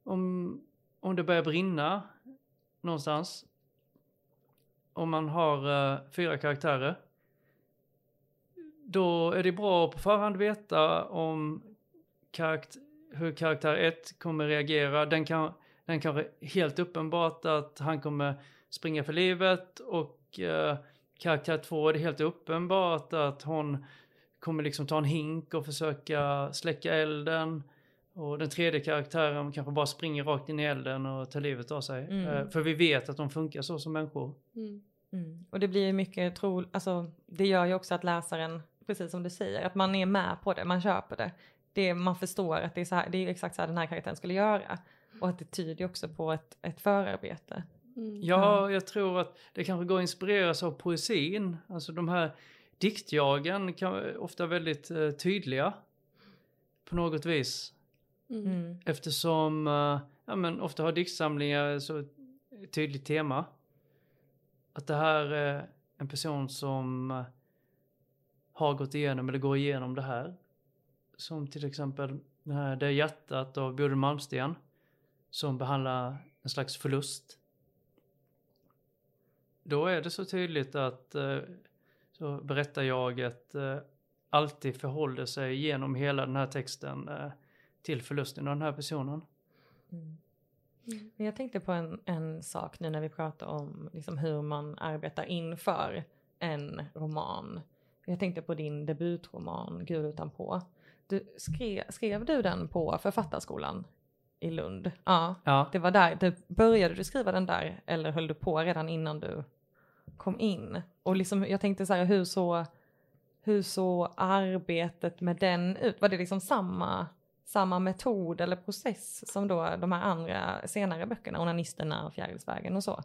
om, om det börjar brinna någonstans. Om man har eh, fyra karaktärer. Då är det bra att på förhand veta om karakt hur karaktär 1 kommer reagera. Den kan, den kan helt uppenbart att han kommer springa för livet och eh, karaktär 2 är det helt uppenbart att hon kommer liksom ta en hink och försöka släcka elden. Och den tredje karaktären kanske bara springer rakt in i elden och tar livet av sig. Mm. Eh, för vi vet att de funkar så som människor. Mm. Mm. Och det blir ju mycket tro, alltså det gör ju också att läsaren, precis som du säger, att man är med på det, man köper det. det man förstår att det är, så här, det är exakt så här den här karaktären skulle göra. Och att det tyder också på ett, ett förarbete. Mm. Ja, jag tror att det kanske går att inspireras av poesin. Alltså de här diktjagen kan ofta väldigt eh, tydliga på något vis. Mm. Mm. Eftersom eh, ja, men ofta har diktsamlingar så ett tydligt tema. Att det här är en person som eh, har gått igenom eller går igenom det här. Som till exempel den här Det hjärtat av Bodil Malmsten. Som behandlar en slags förlust. Då är det så tydligt att eh, så berättar jag att alltid förhåller sig genom hela den här texten till förlusten av den här personen. Mm. Mm. Men Jag tänkte på en, en sak nu när vi pratar om liksom hur man arbetar inför en roman. Jag tänkte på din debutroman Gud utanpå. Du, skrev, skrev du den på Författarskolan i Lund? Ja, Ja, det var där. Du, började du skriva den där eller höll du på redan innan du kom in? Och liksom, jag tänkte så här, hur så, hur så arbetet med den ut? Var det liksom samma, samma metod eller process som då de här andra senare böckerna, Onanisterna och Fjärilsvägen och så?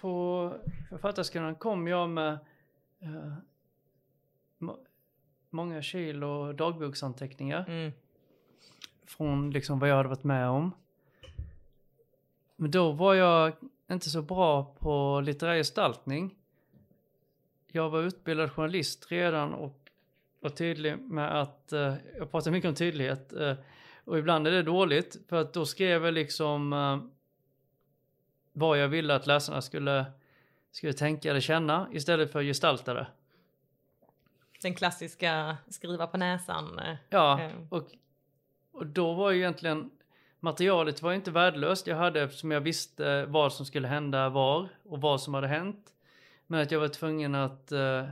På Författarskolan kom jag med eh, må- många kilo dagboksanteckningar Mm. från liksom vad jag hade varit med om. Men då var jag inte så bra på litterär gestaltning. Jag var utbildad journalist redan och var tydlig med att, eh, jag pratar mycket om tydlighet, eh, och ibland är det dåligt för att då skrev jag liksom eh, vad jag ville att läsarna skulle, skulle tänka eller känna istället för gestalta det. Den klassiska skriva på näsan. eh, Ja, eh, och, och då var ju egentligen materialet var inte värdelöst. Jag hade eftersom jag visste vad som skulle hända var och vad som hade hänt. Men att jag var tvungen att uh,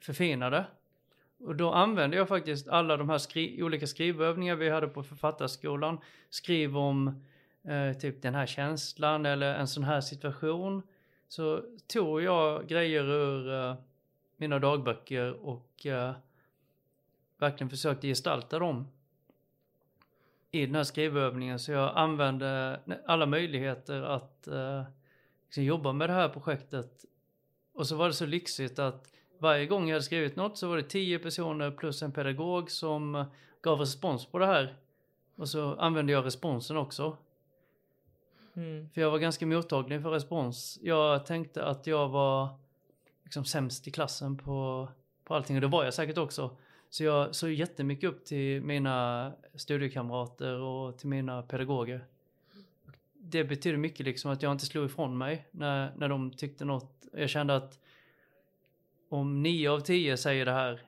förfina det. Och då använde jag faktiskt alla de här skri olika skrivövningar vi hade på författarskolan. Skriv om eh, typ den här känslan eller en sån här situation. Så tog jag grejer ur eh, mina dagböcker och eh, verkligen försökte gestalta dem i den här skrivövningen. Så jag använde alla möjligheter att eh, liksom jobba med det här projektet. Och så var det så lyxigt att varje gång jag hade skrivit något så var det tio personer plus en pedagog som gav respons på det här. Och så använde jag responsen också. mm. För jag var ganska mottaglig för respons. Jag tänkte att jag var liksom sämst i klassen på, på allting och det var jag säkert också. Så jag såg jättemycket upp till mina studiekamrater och till mina pedagoger. Det betyder mycket liksom att jag inte slog ifrån mig när, när de tyckte något. Jag kände att om nio av tio säger det här,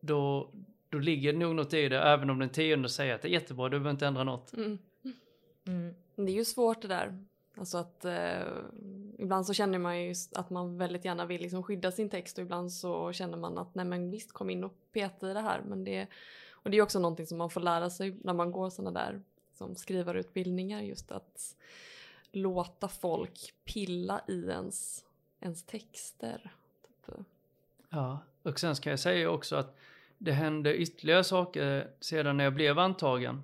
då, då ligger det nog något i det, även om den tionde säger att det är jättebra, du behöver inte ändra något. Mm. Mm. Det är ju svårt det där. Alltså att eh, ibland så känner man ju just att man väldigt gärna vill liksom skydda sin text och ibland så känner man att nej men visst kom in och peta i det här men det och det är också någonting som man får lära sig när man går sådana där som skrivarutbildningar just att låta folk pilla i ens, ens texter. Ja, och sen ska jag säga också att det hände ytterligare saker sedan när jag blev antagen.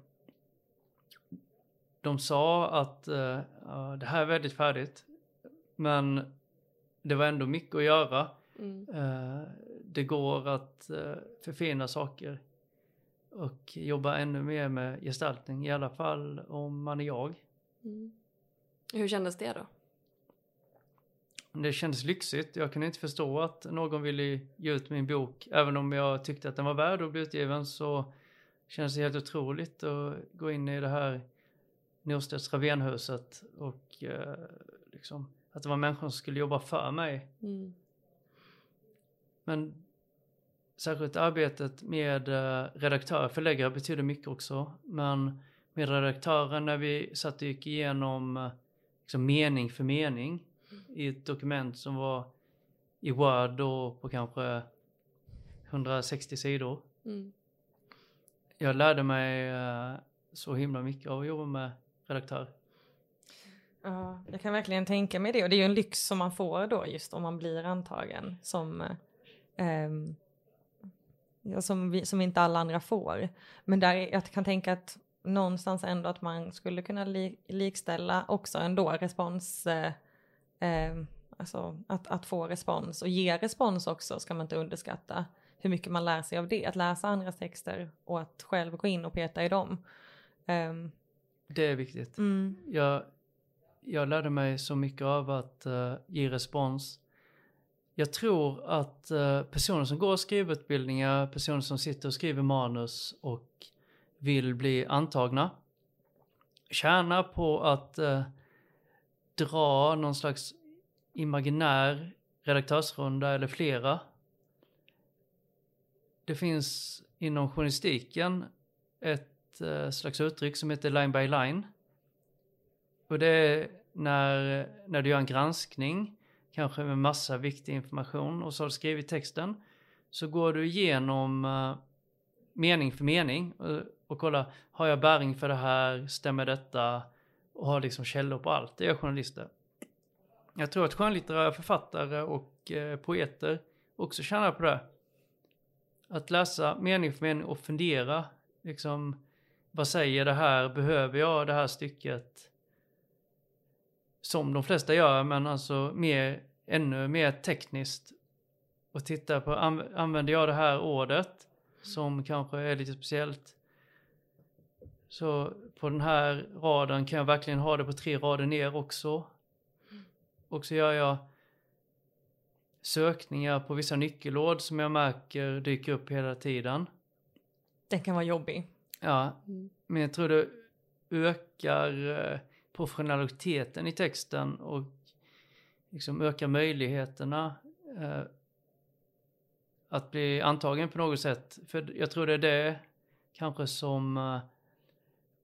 De sa att ja, det här är väldigt färdigt, men det var ändå mycket att göra. Mm. Eh, det går att eh, förfina saker och jobba ännu mer med gestaltning, i alla fall om man är jag. Mm. Hur kändes det då? Det kändes lyxigt. Jag kunde inte förstå att någon ville ge ut min bok. Även om jag tyckte att den var värd att bli utgiven så kändes det helt otroligt att gå in i det här Norstedts Ravenhuset och eh, liksom att det var människor som skulle jobba för mig. Mm. Men särskilt arbetet med eh, redaktör, förläggare betyder mycket också. Men med redaktören när vi satt och gick igenom eh, liksom mening för mening i ett dokument som var i Word då på kanske 160 sidor. Mm. Jag lärde mig eh, så himla mycket av att jobba med redaktör. Ja, jag kan verkligen tänka mig det och det är ju en lyx som man får då just om man blir antagen som, ehm, ja, som, vi, som inte alla andra får. Men där, är- jag kan tänka att någonstans ändå att man skulle kunna li likställa också ändå respons, eh, eh, alltså att, att få respons och ge respons också ska man inte underskatta hur mycket man lär sig av det, att läsa andras texter och att själv gå in och peta i dem. Um, det är viktigt. Mm. Jag, jag lärde mig så mycket av att uh, ge respons. Jag tror att uh, personer som går skrivutbildningar, personer som sitter och skriver manus och vill bli antagna, tjänar på att uh, dra någon slags imaginär redaktörsrunda eller flera. Det finns inom journalistiken ett eh, slags uttryck som heter line by line. Och det är när, när du gör en granskning, kanske med massa viktig information och så har du skrivit texten, så går du igenom uh, mening för mening och, och kollar, har jag bäring för det här, stämmer detta? Och har liksom källor på allt, det gör journalister. Jag tror att skönlitterära författare och eh, poeter också tjänar på det. Att läsa mening för mening och fundera, liksom, vad säger det här, behöver jag det här stycket? Som de flesta gör, men alltså mer, ännu mer tekniskt. Och titta på, använder jag det här ordet som kanske är lite speciellt? Så på den här raden kan jag verkligen ha det på tre rader ner också. Och så gör jag sökningar på vissa nyckelord som jag märker dyker upp hela tiden. Den kan vara jobbig. Ja, men jag tror det ökar eh, professionaliteten i texten och liksom ökar möjligheterna eh, att bli antagen på något sätt. För jag tror det är det kanske som eh,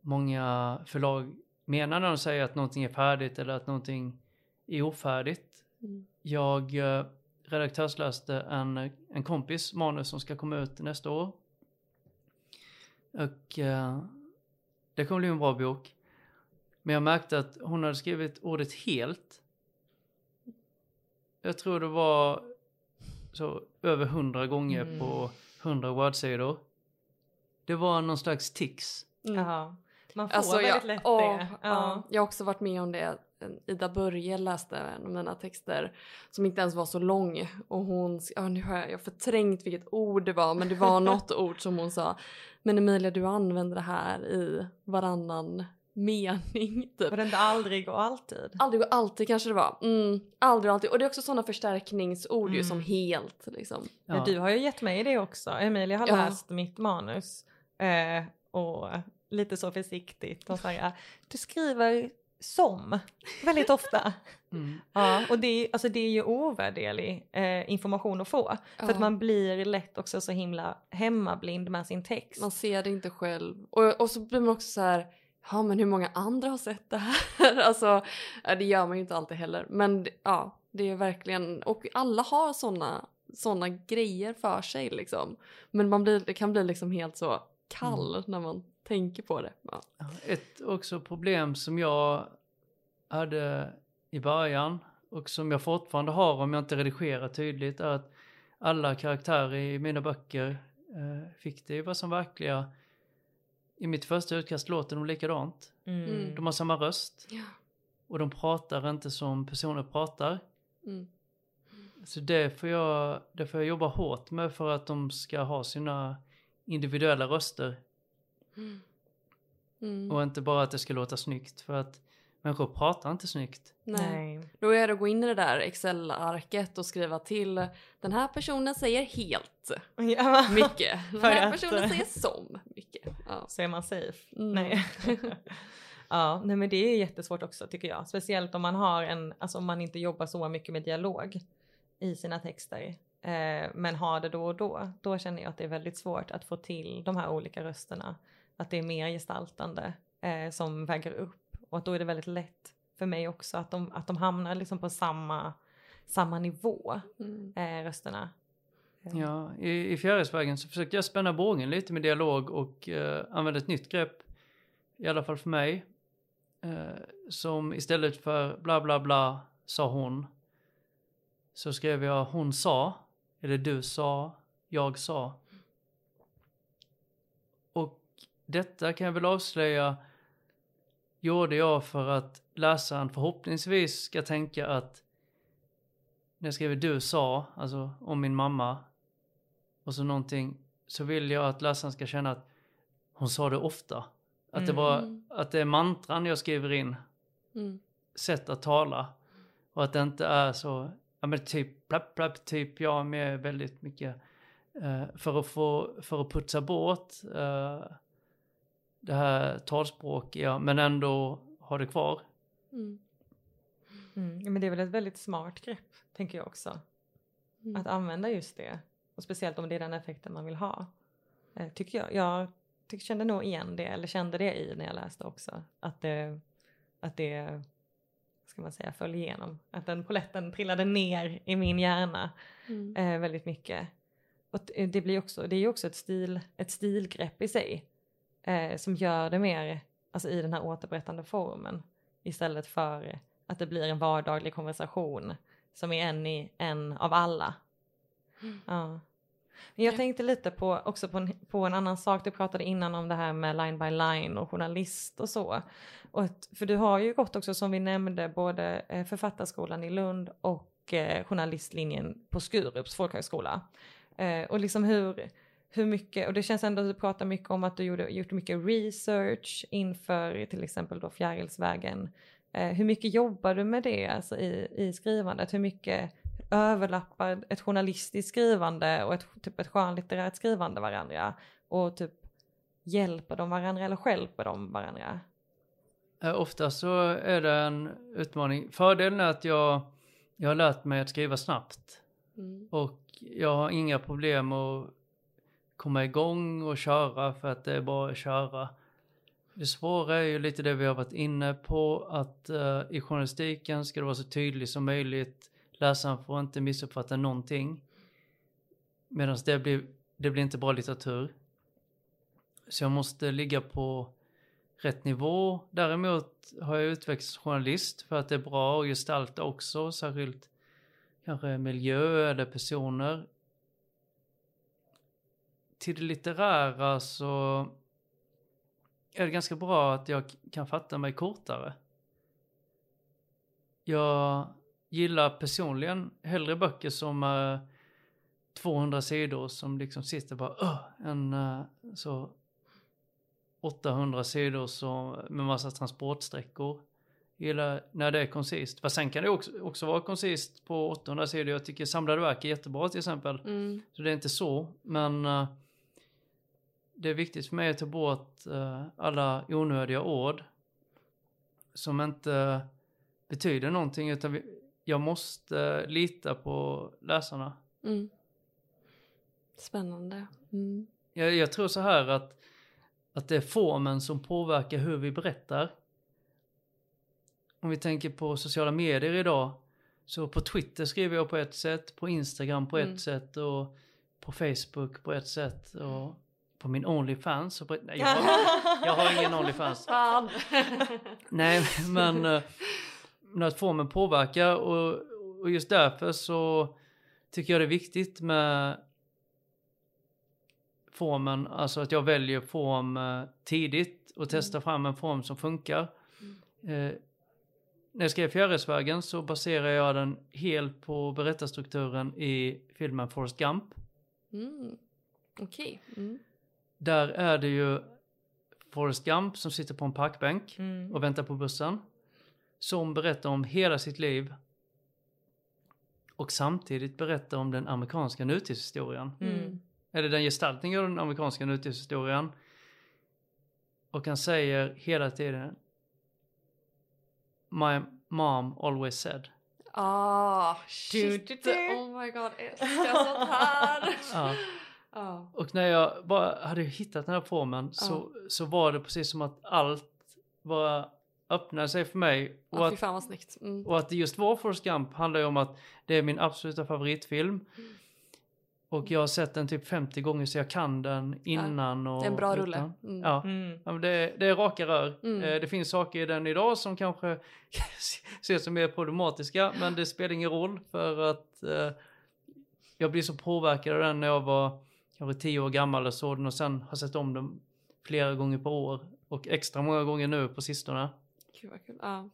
många förlag menar när de säger att någonting är färdigt eller att någonting är ofärdigt. Mm. Jag eh, redaktörsläste en, en kompis manus som ska komma ut nästa år. Och eh, det kommer bli en bra bok. Men jag märkte att hon hade skrivit ordet helt. Jag tror det var så över hundra gånger Mm. på hundra wordsidor. Det var någon slags tics. Mm. Man får Alltså, väldigt jag, lätt åh, det. ja. jag har också varit med om det. Ida Börje läste en av mina texter som inte ens var så lång och hon, ja nu har jag, jag har förträngt vilket ord det var men det var något ord som hon sa. Men Emilia du använder det här i varannan mening typ. Var det inte aldrig och alltid? Aldrig och alltid kanske det var. Mm, aldrig och alltid. Och det är också sådana förstärkningsord ju Mm. som helt liksom. Ja. du har ju gett mig det också. Emilia har Ja. läst mitt manus. Eh, och lite så försiktigt. Och så här, du skriver som väldigt ofta. Mm. Ja, och det, är- alltså det är ju ovärderlig eh, information att få. För att man blir lätt också så himla hemmablind med sin text. Man ser det inte själv. Och, och så blir man också så här, ja men hur många andra har sett det här? alltså, det gör man ju inte alltid heller. Men ja, det är verkligen, och alla har såna, såna grejer för sig liksom. Men man blir, det kan bli liksom helt så kall när man tänker på det. Ja. Ett också problem som jag hade i början och som jag fortfarande har om jag inte redigerar tydligt är att alla karaktärer i mina böcker eh, fick det vara som verkliga. I mitt första utkast låter de likadant. Mm. De har samma röst Ja. och de pratar inte som personer pratar. Mm. Så det får, jag, det får jag jobba hårt med för att de ska ha sina individuella röster Mm. och inte bara att det ska låta snyggt för att människor pratar inte snyggt. Nej. Då är det att gå in i det där Excel-arket och skriva till den här personen säger helt Ja, mycket. Den här att- personen säger som mycket. Ja. Så är man safe. Mm. Nej. ja, nej men det är jättesvårt också tycker jag. Speciellt om man har en, alltså om man inte jobbar så mycket med dialog i sina texter. Eh, men har det då och då. Då känner jag att det är väldigt svårt att få till de här olika rösterna. Att det är mer gestaltande eh, som väger upp. Och att då är det väldigt lätt för mig också att de, att de hamnar liksom på samma, samma nivå, Mm. eh, rösterna. Eh, Ja, i, i Fjärilsvägen så försökte jag spänna bågen lite med dialog och eh, använda ett nytt grepp, i alla fall för mig, eh, som istället för bla bla bla sa hon, så skrev jag hon sa, eller du sa, jag sa. Och detta kan jag väl avslöja gjorde jag för att läsaren förhoppningsvis ska tänka att när jag skriver du sa, alltså om min mamma och så någonting, så vill jag att läsaren ska känna att hon sa det ofta. Att det Mm. var, att det är mantran jag skriver in, Mm. sätt att tala. Och att det inte är så, ja men typ plapp plapp, typ jag med väldigt mycket, eh, för att få, för att putsa bort eh, det här talspråkiga, men ändå ha det kvar. Mm. Mm. Men det är väl ett väldigt smart grepp, tänker jag också. Mm. Att använda just det. Och speciellt om det är den effekten man vill ha. Eh, tycker jag. Jag tyck, kände nog igen det, eller kände det i när jag läste också. Att det, att det ska man säga, föll igenom. Att den poletten trillade ner i min hjärna Mm. eh, väldigt mycket. Och det, blir också, det är ju också ett, stil, ett stilgrepp i sig. Eh, som gör det mer alltså, i den här återberättande formen. Istället för att det blir en vardaglig konversation som är en, i, en av alla. Ja. Men jag Ja. tänkte lite på, också på en, på en annan sak. Du pratade innan om det här med line by line och journalist och så. Och att, för du har ju gått också som vi nämnde både eh, författarskolan i Lund och eh, journalistlinjen på Skurups folkhögskola. Eh, och liksom hur, hur mycket, och det känns ändå att du pratar mycket om att du gjorde, gjort mycket research inför till exempel då Fjärilsvägen. Eh, hur mycket jobbar du med det alltså i, i skrivandet? Hur mycket överlappar ett journalistiskt skrivande och ett, typ ett skönlitterärt skrivande varandra? Och typ hjälper de varandra eller hjälper de varandra? Eh, Ofta så är det en utmaning. Fördelen är att jag, jag har lärt mig att skriva snabbt. Mm. Och jag har inga problem att komma igång och köra för att det är bara att köra. Det svåra är ju lite det vi har varit inne på, att uh, i journalistiken ska det vara så tydligt som möjligt. Läsaren får inte missuppfatta någonting. Medan det blir, det blir inte bra litteratur. Så jag måste ligga på rätt nivå. Däremot har jag utvecklats som journalist för att det är bra att gestalta också, särskilt kanske miljö eller personer. Till det litterära så är det ganska bra att jag kan fatta mig kortare. Jag gillar personligen hellre böcker som är 200 sidor som liksom sitter bara "Åh", än eh, så 800 sidor så, med massa transportsträckor. Jag gillar när det är koncist. Fast sen kan det också, också vara koncist på 800 sidor. Jag tycker samlade verk är jättebra till exempel. Mm. Så det är inte så, men eh, det är viktigt för mig att ta bort eh, alla onödiga ord som inte betyder någonting utan vi, jag måste lita på läsarna. Mm. Spännande. Mm. Jag, jag tror så här att, att det är formen som påverkar hur vi berättar. Om vi tänker på sociala medier idag, så på Twitter skriver jag på ett sätt, på Instagram på Mm. ett sätt och på Facebook på ett sätt och på min Onlyfans. och På, nej, jag, har, jag har ingen Onlyfans. Fan! Nej, men, eh, men att formen påverkar och, och just därför så tycker jag det är viktigt med formen, alltså att jag väljer form eh, tidigt och testar fram en form som funkar. Eh, när jag skrev Fjärilsvägen så baserar jag den helt på berättarstrukturen i filmen Forrest Gump. Mm. Okej. Mm. Där är det ju Forrest Gump som sitter på en parkbänk Mm. och väntar på bussen. Som berättar om hela sitt liv. Och samtidigt berättar om den amerikanska nutidshistorien. Mm. Eller den gestaltningen av den amerikanska nutidshistorien. Och han säger hela tiden My mom always said. Ah, Du, shit. du, du. Oh my god, älskar sånt här. Ja. Ja. Och när jag bara hade hittat den här formen så, så var det precis som att allt bara öppnade sig för mig. Och Ja, att fan vad snyggt. Mm. Och att det just var Forrest Gump handlar ju om att det är min absoluta favoritfilm. Och jag har sett den typ 50 gånger så jag kan den innan och Det är en bra utan. rulle. Mm. Ja, Mm. ja men det, är- det är raka rör. Mm. Eh, Det finns saker i den idag som kanske ses som mer problematiska men det spelar ingen roll för att eh, jag blev så påverkad av den när jag var kanske tio år gammal och såg den och sen har sett om den flera gånger per år och extra många gånger nu på sistone. Gud vad kul. Ja.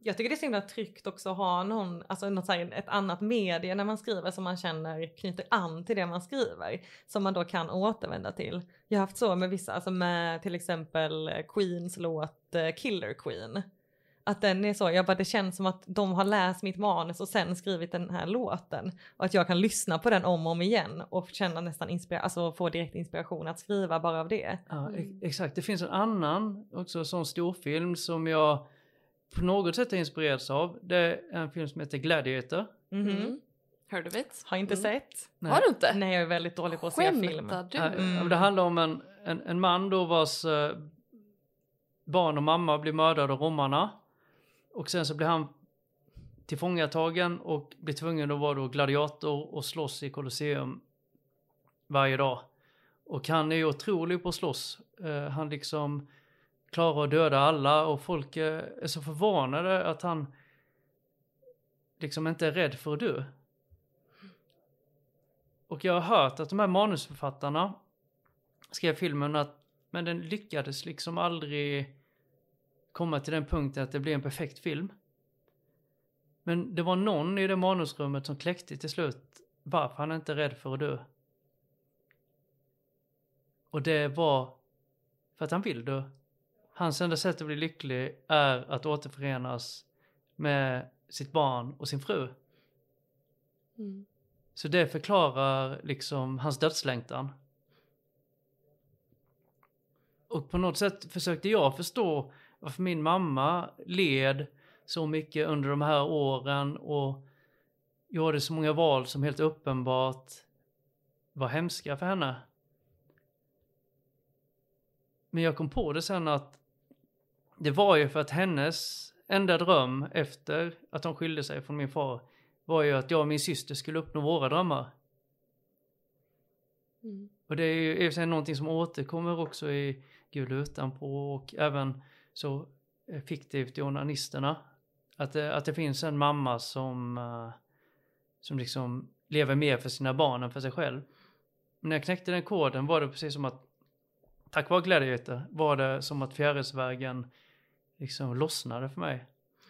Jag tycker det är så himla tryggt också att ha någon, alltså något här, ett annat medie när man skriver som man känner knyter an till det man skriver. Som man då kan återvända till. Jag har haft så med vissa, alltså med till exempel Queens låt eh, Killer Queen. Att den är så, jag bara det känns som att de har läst mitt manus och sen skrivit den här låten. Och att jag kan lyssna på den om och om igen och känna nästan inspiration, alltså få direkt inspiration att skriva bara av det. Ja, Mm. ex- exakt. Det finns en annan också sån storfilm som jag på något sätt har inspirerats av. Det är en film som heter Gladiator. Mhm. Mm. Heard of it? Har inte Mm. sett. Nej. Har du inte? Nej jag är väldigt dålig på att se film. Skämtar du? Mm. Det handlar om en, en, en man då vars eh, barn och mamma blir mördade av romarna. Och sen så blir han tillfångatagen och blir tvungen att vara då gladiator och slåss i Colosseum varje dag. Och han är ju otrolig på att slåss. Eh, han liksom klarar att döda alla och folk är så förvånade att han liksom inte är rädd för att dö. Och jag har hört att de här manusförfattarna skrev filmen att men den lyckades liksom aldrig komma till den punkten att det blev en perfekt film. Men det var någon i det manusrummet som kläckte till slut varför han inte är rädd för att dö. Och det var för att han vill dö. Hans enda sätt att bli lycklig är att återförenas med sitt barn och sin fru. Mm. Så det förklarar liksom hans dödslängtan. Och på något sätt försökte jag förstå varför min mamma led så mycket under de här åren och gjorde så många val som helt uppenbart var hemska för henne. Men jag kom på det sen att det var ju för att hennes enda dröm efter att hon skilde sig från min far var ju att jag och min syster skulle uppnå våra drömmar. Mm. Och det är ju i och för sig någonting som återkommer också i Gud utanpå och även så eh, fiktivt i onanisterna. Att det, att det finns en mamma som, eh, som liksom lever mer för sina barn än för sig själv. Men när jag knäckte den koden var det precis som att tack vare Gladiator var det som att fjärilsvägen liksom lossnade för mig.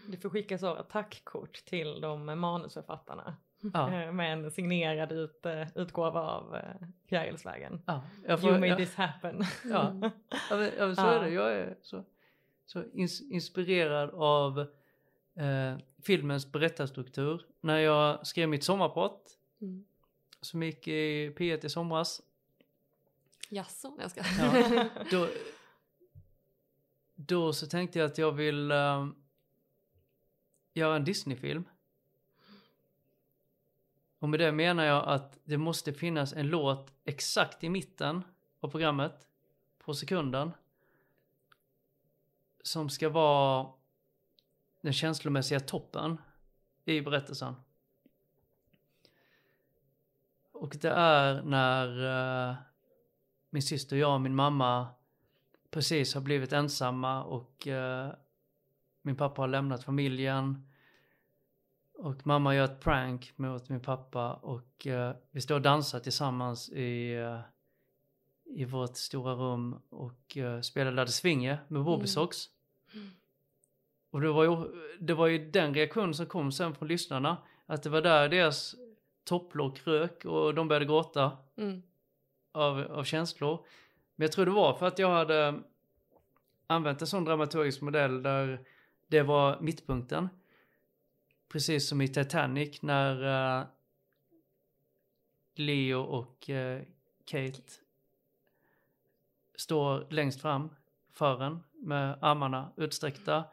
Du får skicka så tackkort till de manusförfattarna. Ja, eh, Med en signerad ut, eh, utgåva av eh, Fjärilsvägen. ja, jag You får, made ja, this happen. Ja. Ja, men, ja, men så Ja. är det. Jag är så, så ins inspirerad av eh, filmens berättarstruktur. När jag skrev mitt sommarprat Mm. som gick i P1 i somras. Jaså? Jag ska. Ja. Då, då så tänkte jag att jag vill eh, göra en Disney-film. Och med det menar jag att det måste finnas en låt exakt i mitten av programmet på sekunden som ska vara den känslomässiga toppen i berättelsen. Och det är när eh, min syster, jag och min mamma precis har blivit ensamma och eh, min pappa har lämnat familjen. Och mamma gör ett prank mot min pappa och eh, vi står och dansar tillsammans i, eh, i vårt stora rum och eh, spelar Ladde Svinge med Bobbysocks. Och det var, ju, det var ju den reaktion som kom sen från lyssnarna. Att det var där deras topplock rök och de började gråta Mm. av, av känslor. Men jag tror det var för att jag hade använt en sån dramaturgisk modell där det var mittpunkten. Precis som i Titanic när eh, Leo och eh, Kate står längst fram för en med armarna utsträckta.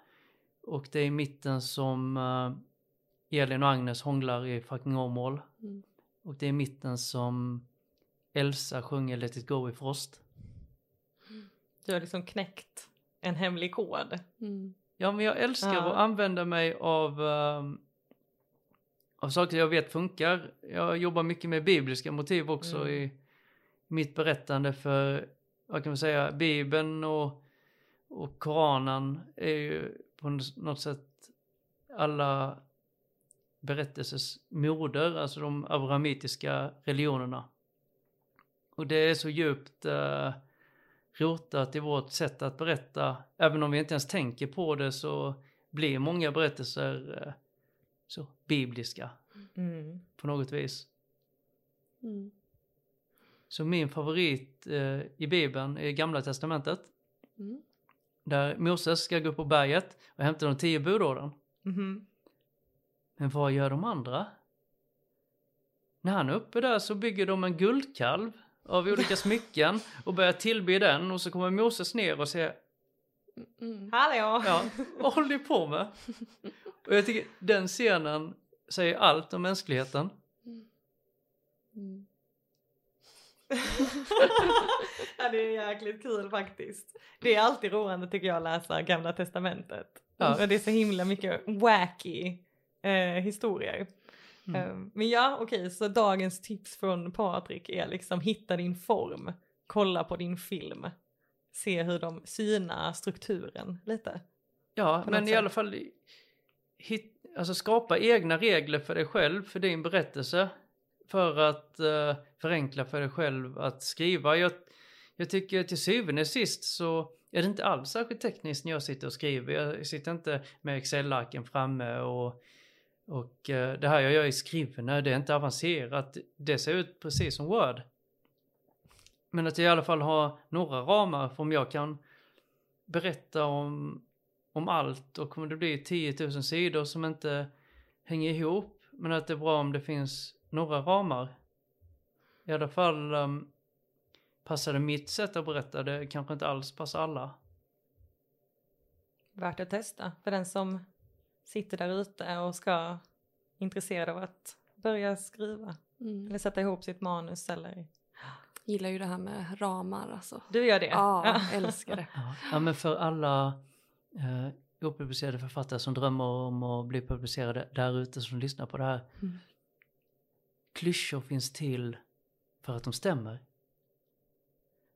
Och det är i mitten som eh, Elin och Agnes hånglar i fucking Åmål. Mm. Och det är i mitten som Elsa sjunger Let it go i Frost. Du har liksom knäckt en hemlig kod. Mm. Ja, men jag älskar Ja. att använda mig av, ehm, av saker jag vet funkar. Jag jobbar mycket med bibliska motiv också Mm. i mitt berättande för, vad kan man säga, Bibeln och, och Koranen är ju på något sätt alla berättelsers moder, alltså de abrahamitiska religionerna. Och det är så djupt eh, rotat i vårt sätt att berätta. Även om vi inte ens tänker på det så blir många berättelser eh, så bibliska Mm. på något vis. Mm. Så min favorit eh, i Bibeln är Gamla Testamentet. Mm. Där Moses ska gå upp på berget och hämta de tio budorden. Mhm. Men vad gör de andra? När han är uppe där så bygger de en guldkalv av olika smycken och börjar tillbe den och så kommer Moses ner och säger Mm. Hallå! Ja, vad håller ni på med? Och jag tycker den scenen säger allt om mänskligheten. Mm. ja, det är jäkligt kul faktiskt. Det är alltid roande tycker jag att läsa Gamla Testamentet. Ja. Och det är så himla mycket wacky eh, historier. Mm. Eh, men ja, okej, så dagens tips från Patrik är liksom hitta din form, kolla på din film, se hur de synar strukturen lite. Ja, men något i sätt. alla fall hit, alltså skapa egna regler för dig själv, för din berättelse. För att eh, förenkla för dig själv att skriva. Jag, jag tycker till syvende och sist så är det inte alls särskilt tekniskt när jag sitter och skriver. Jag sitter inte med Excel-arken framme och, och eh, det här jag gör i skrivna, det är inte avancerat. Det ser ut precis som Word. Men att jag i alla fall har några ramar för om jag kan berätta om om allt och kommer det bli 10 000 sidor som inte hänger ihop. Men att det är bra om det finns några ramar. I alla fall um, passar det mitt sätt att berätta, det kanske inte alls passar alla. Värt att testa för den som sitter där ute och ska intresserad av att börja skriva Mm. eller sätta ihop sitt manus eller Gillar ju det här med ramar alltså. du gör det? Ja, älskar det. Ja, ja men för alla eh, opublicerade författare som drömmer om att bli publicerade där ute som lyssnar på det här. Mm. Klyschor finns till för att de stämmer.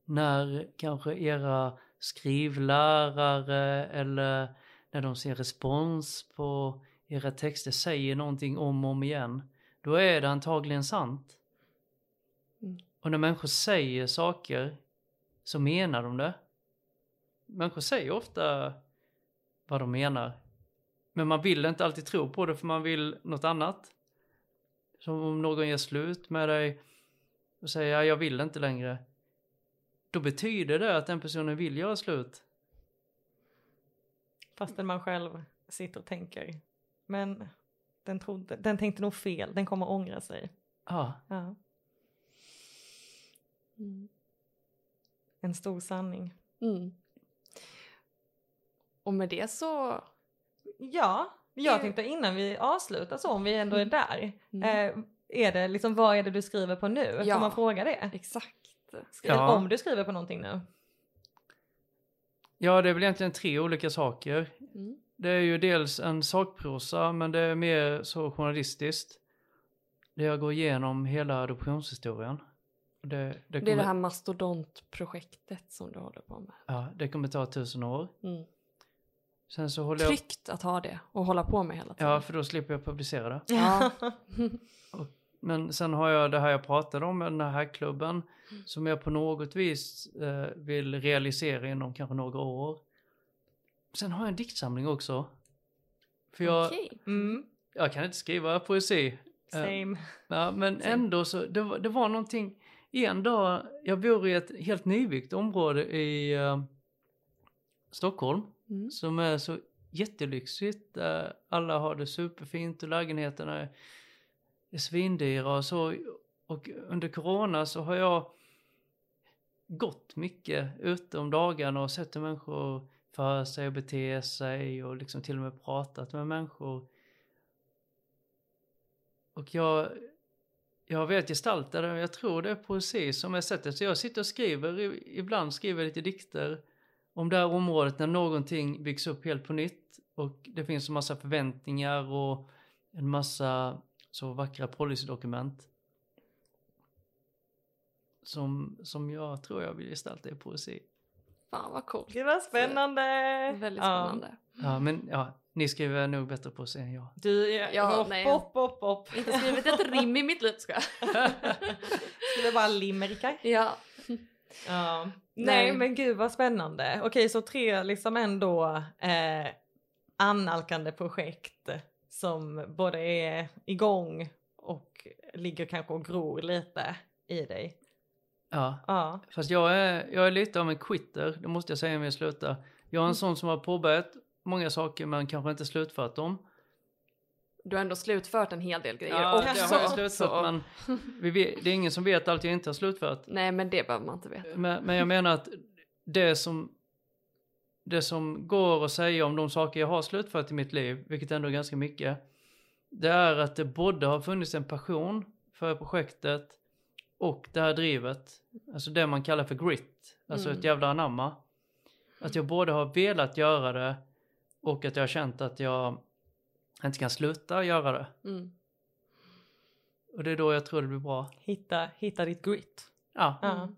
När kanske era skrivlärare eller när de ser respons på era texter säger någonting om och om igen, då är det antagligen sant. Mm. Och när människor säger saker så menar de det. Människor säger ofta vad de menar. Men man vill inte alltid tro på det för man vill något annat. Som om någon gör slut med dig och säger ja, jag vill inte längre. Då betyder det att den personen vill göra slut. Fastän man själv sitter och tänker. Men den, trodde, den tänkte nog fel, den kommer ångra sig. Ja, Ja, Mm. en stor sanning. Mm. Och med det så... Ja, jag Det- tänkte innan vi avslutar så om vi ändå är där. Mm. Eh, är det liksom, vad är det du skriver på nu? Ja. Får man fråga det? Exakt. Skriv, Ja. Om du skriver på någonting nu? ja det är väl egentligen tre olika saker. Mm. Det är ju dels en sakprosa men det är mer så journalistiskt. Där jag går igenom hela adoptionshistorien. Det, det, Det är kommer, det här mastodontprojektet som du håller på med. ja, det kommer ta tusen år. Mm. Sen så håller jag... Tryggt att ha det och hålla på med hela tiden. Ja, för då slipper jag publicera det. Ja. Men sen har jag det här jag pratade om, den här klubben som jag på något vis eh, vill realisera inom kanske några år. Sen har jag en diktsamling också. För jag, Okej. Mm, jag kan inte skriva poesi. Eh, same. Ja, men Same. ändå så, det, var- det var någonting, en dag, jag bor i ett helt nybyggt område i eh, Stockholm Mm. som är så jättelyxigt. Alla har det superfint och lägenheterna är, är svindyra och så. Och under corona så har jag gått mycket ute om dagarna och sett hur människor för sig och beter sig och liksom till och med pratat med människor. Och jag, jag vet gestalta det, jag tror det är poesi som är sättet. Så jag sitter och skriver, ibland skriver jag lite dikter om det här området när någonting byggs upp helt på nytt och det finns en massa förväntningar och en massa så vackra policydokument. Som, som jag tror jag vill gestalta i poesi. Fan vad coolt. Gud vad spännande! Väldigt Ja. spännande. Ja, men ja, ni skriver nog bättre poesi än jag. Du, ja, Ja, hopp, nej. hopp, hopp, hopp. Inte skrivit ett rim i mitt liv ska jag. Skriver bara limerickar. Ja. Ja. Nej. Nej. men gud vad spännande. Okej så tre liksom ändå eh, annalkande projekt som både är igång och ligger kanske och gror lite i dig. Ja, Ja. fast jag är, jag är lite av en quitter, det måste jag säga när jag slutar. Jag är Mm. en sån som har påbörjat många saker men kanske inte slutfört dem. Du har ändå slutfört en hel del grejer Ja, också. det har jag slutfört men vi det är ingen som vet allt jag inte har slutfört. Nej men det behöver man inte veta. Men, men jag menar att det som, det som går att säga om de saker jag har slutfört i mitt liv, vilket ändå är ganska mycket, det är att det både har funnits en passion för projektet och det här drivet, alltså det man kallar för grit, alltså Mm. ett jävla anamma. Att jag både har velat göra det och att jag har känt att jag inte kan sluta göra det. Mm. Och det är då jag tror det blir bra. Hitta, hitta ditt grit. Ja. Mm.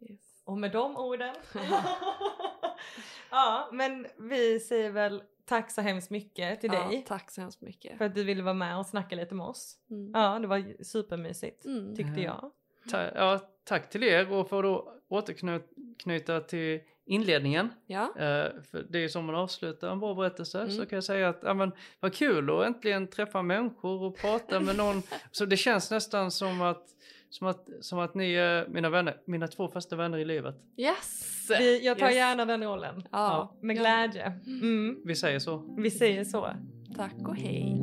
Yes. Och med de orden. ja men vi säger väl tack så hemskt mycket till Ja, dig. tack så hemskt mycket. För att du ville vara med och snacka lite med oss. Mm. Ja det var supermysigt Mm. tyckte Ja. jag. ta, ja, tack till er och för att då återknyta till inledningen. Ja. Eh, för det är ju som man avslutar en bra berättelse. Mm. Så kan jag säga att ja, men, vad kul att äntligen träffa människor och prata med någon. Så det känns nästan som att, som att, som att ni är mina vänner, mina två första vänner i livet. Yes! Vi, jag tar Yes. gärna den rollen. Ja. Med glädje. Mm. Vi säger så. Vi säger så. Tack och hej.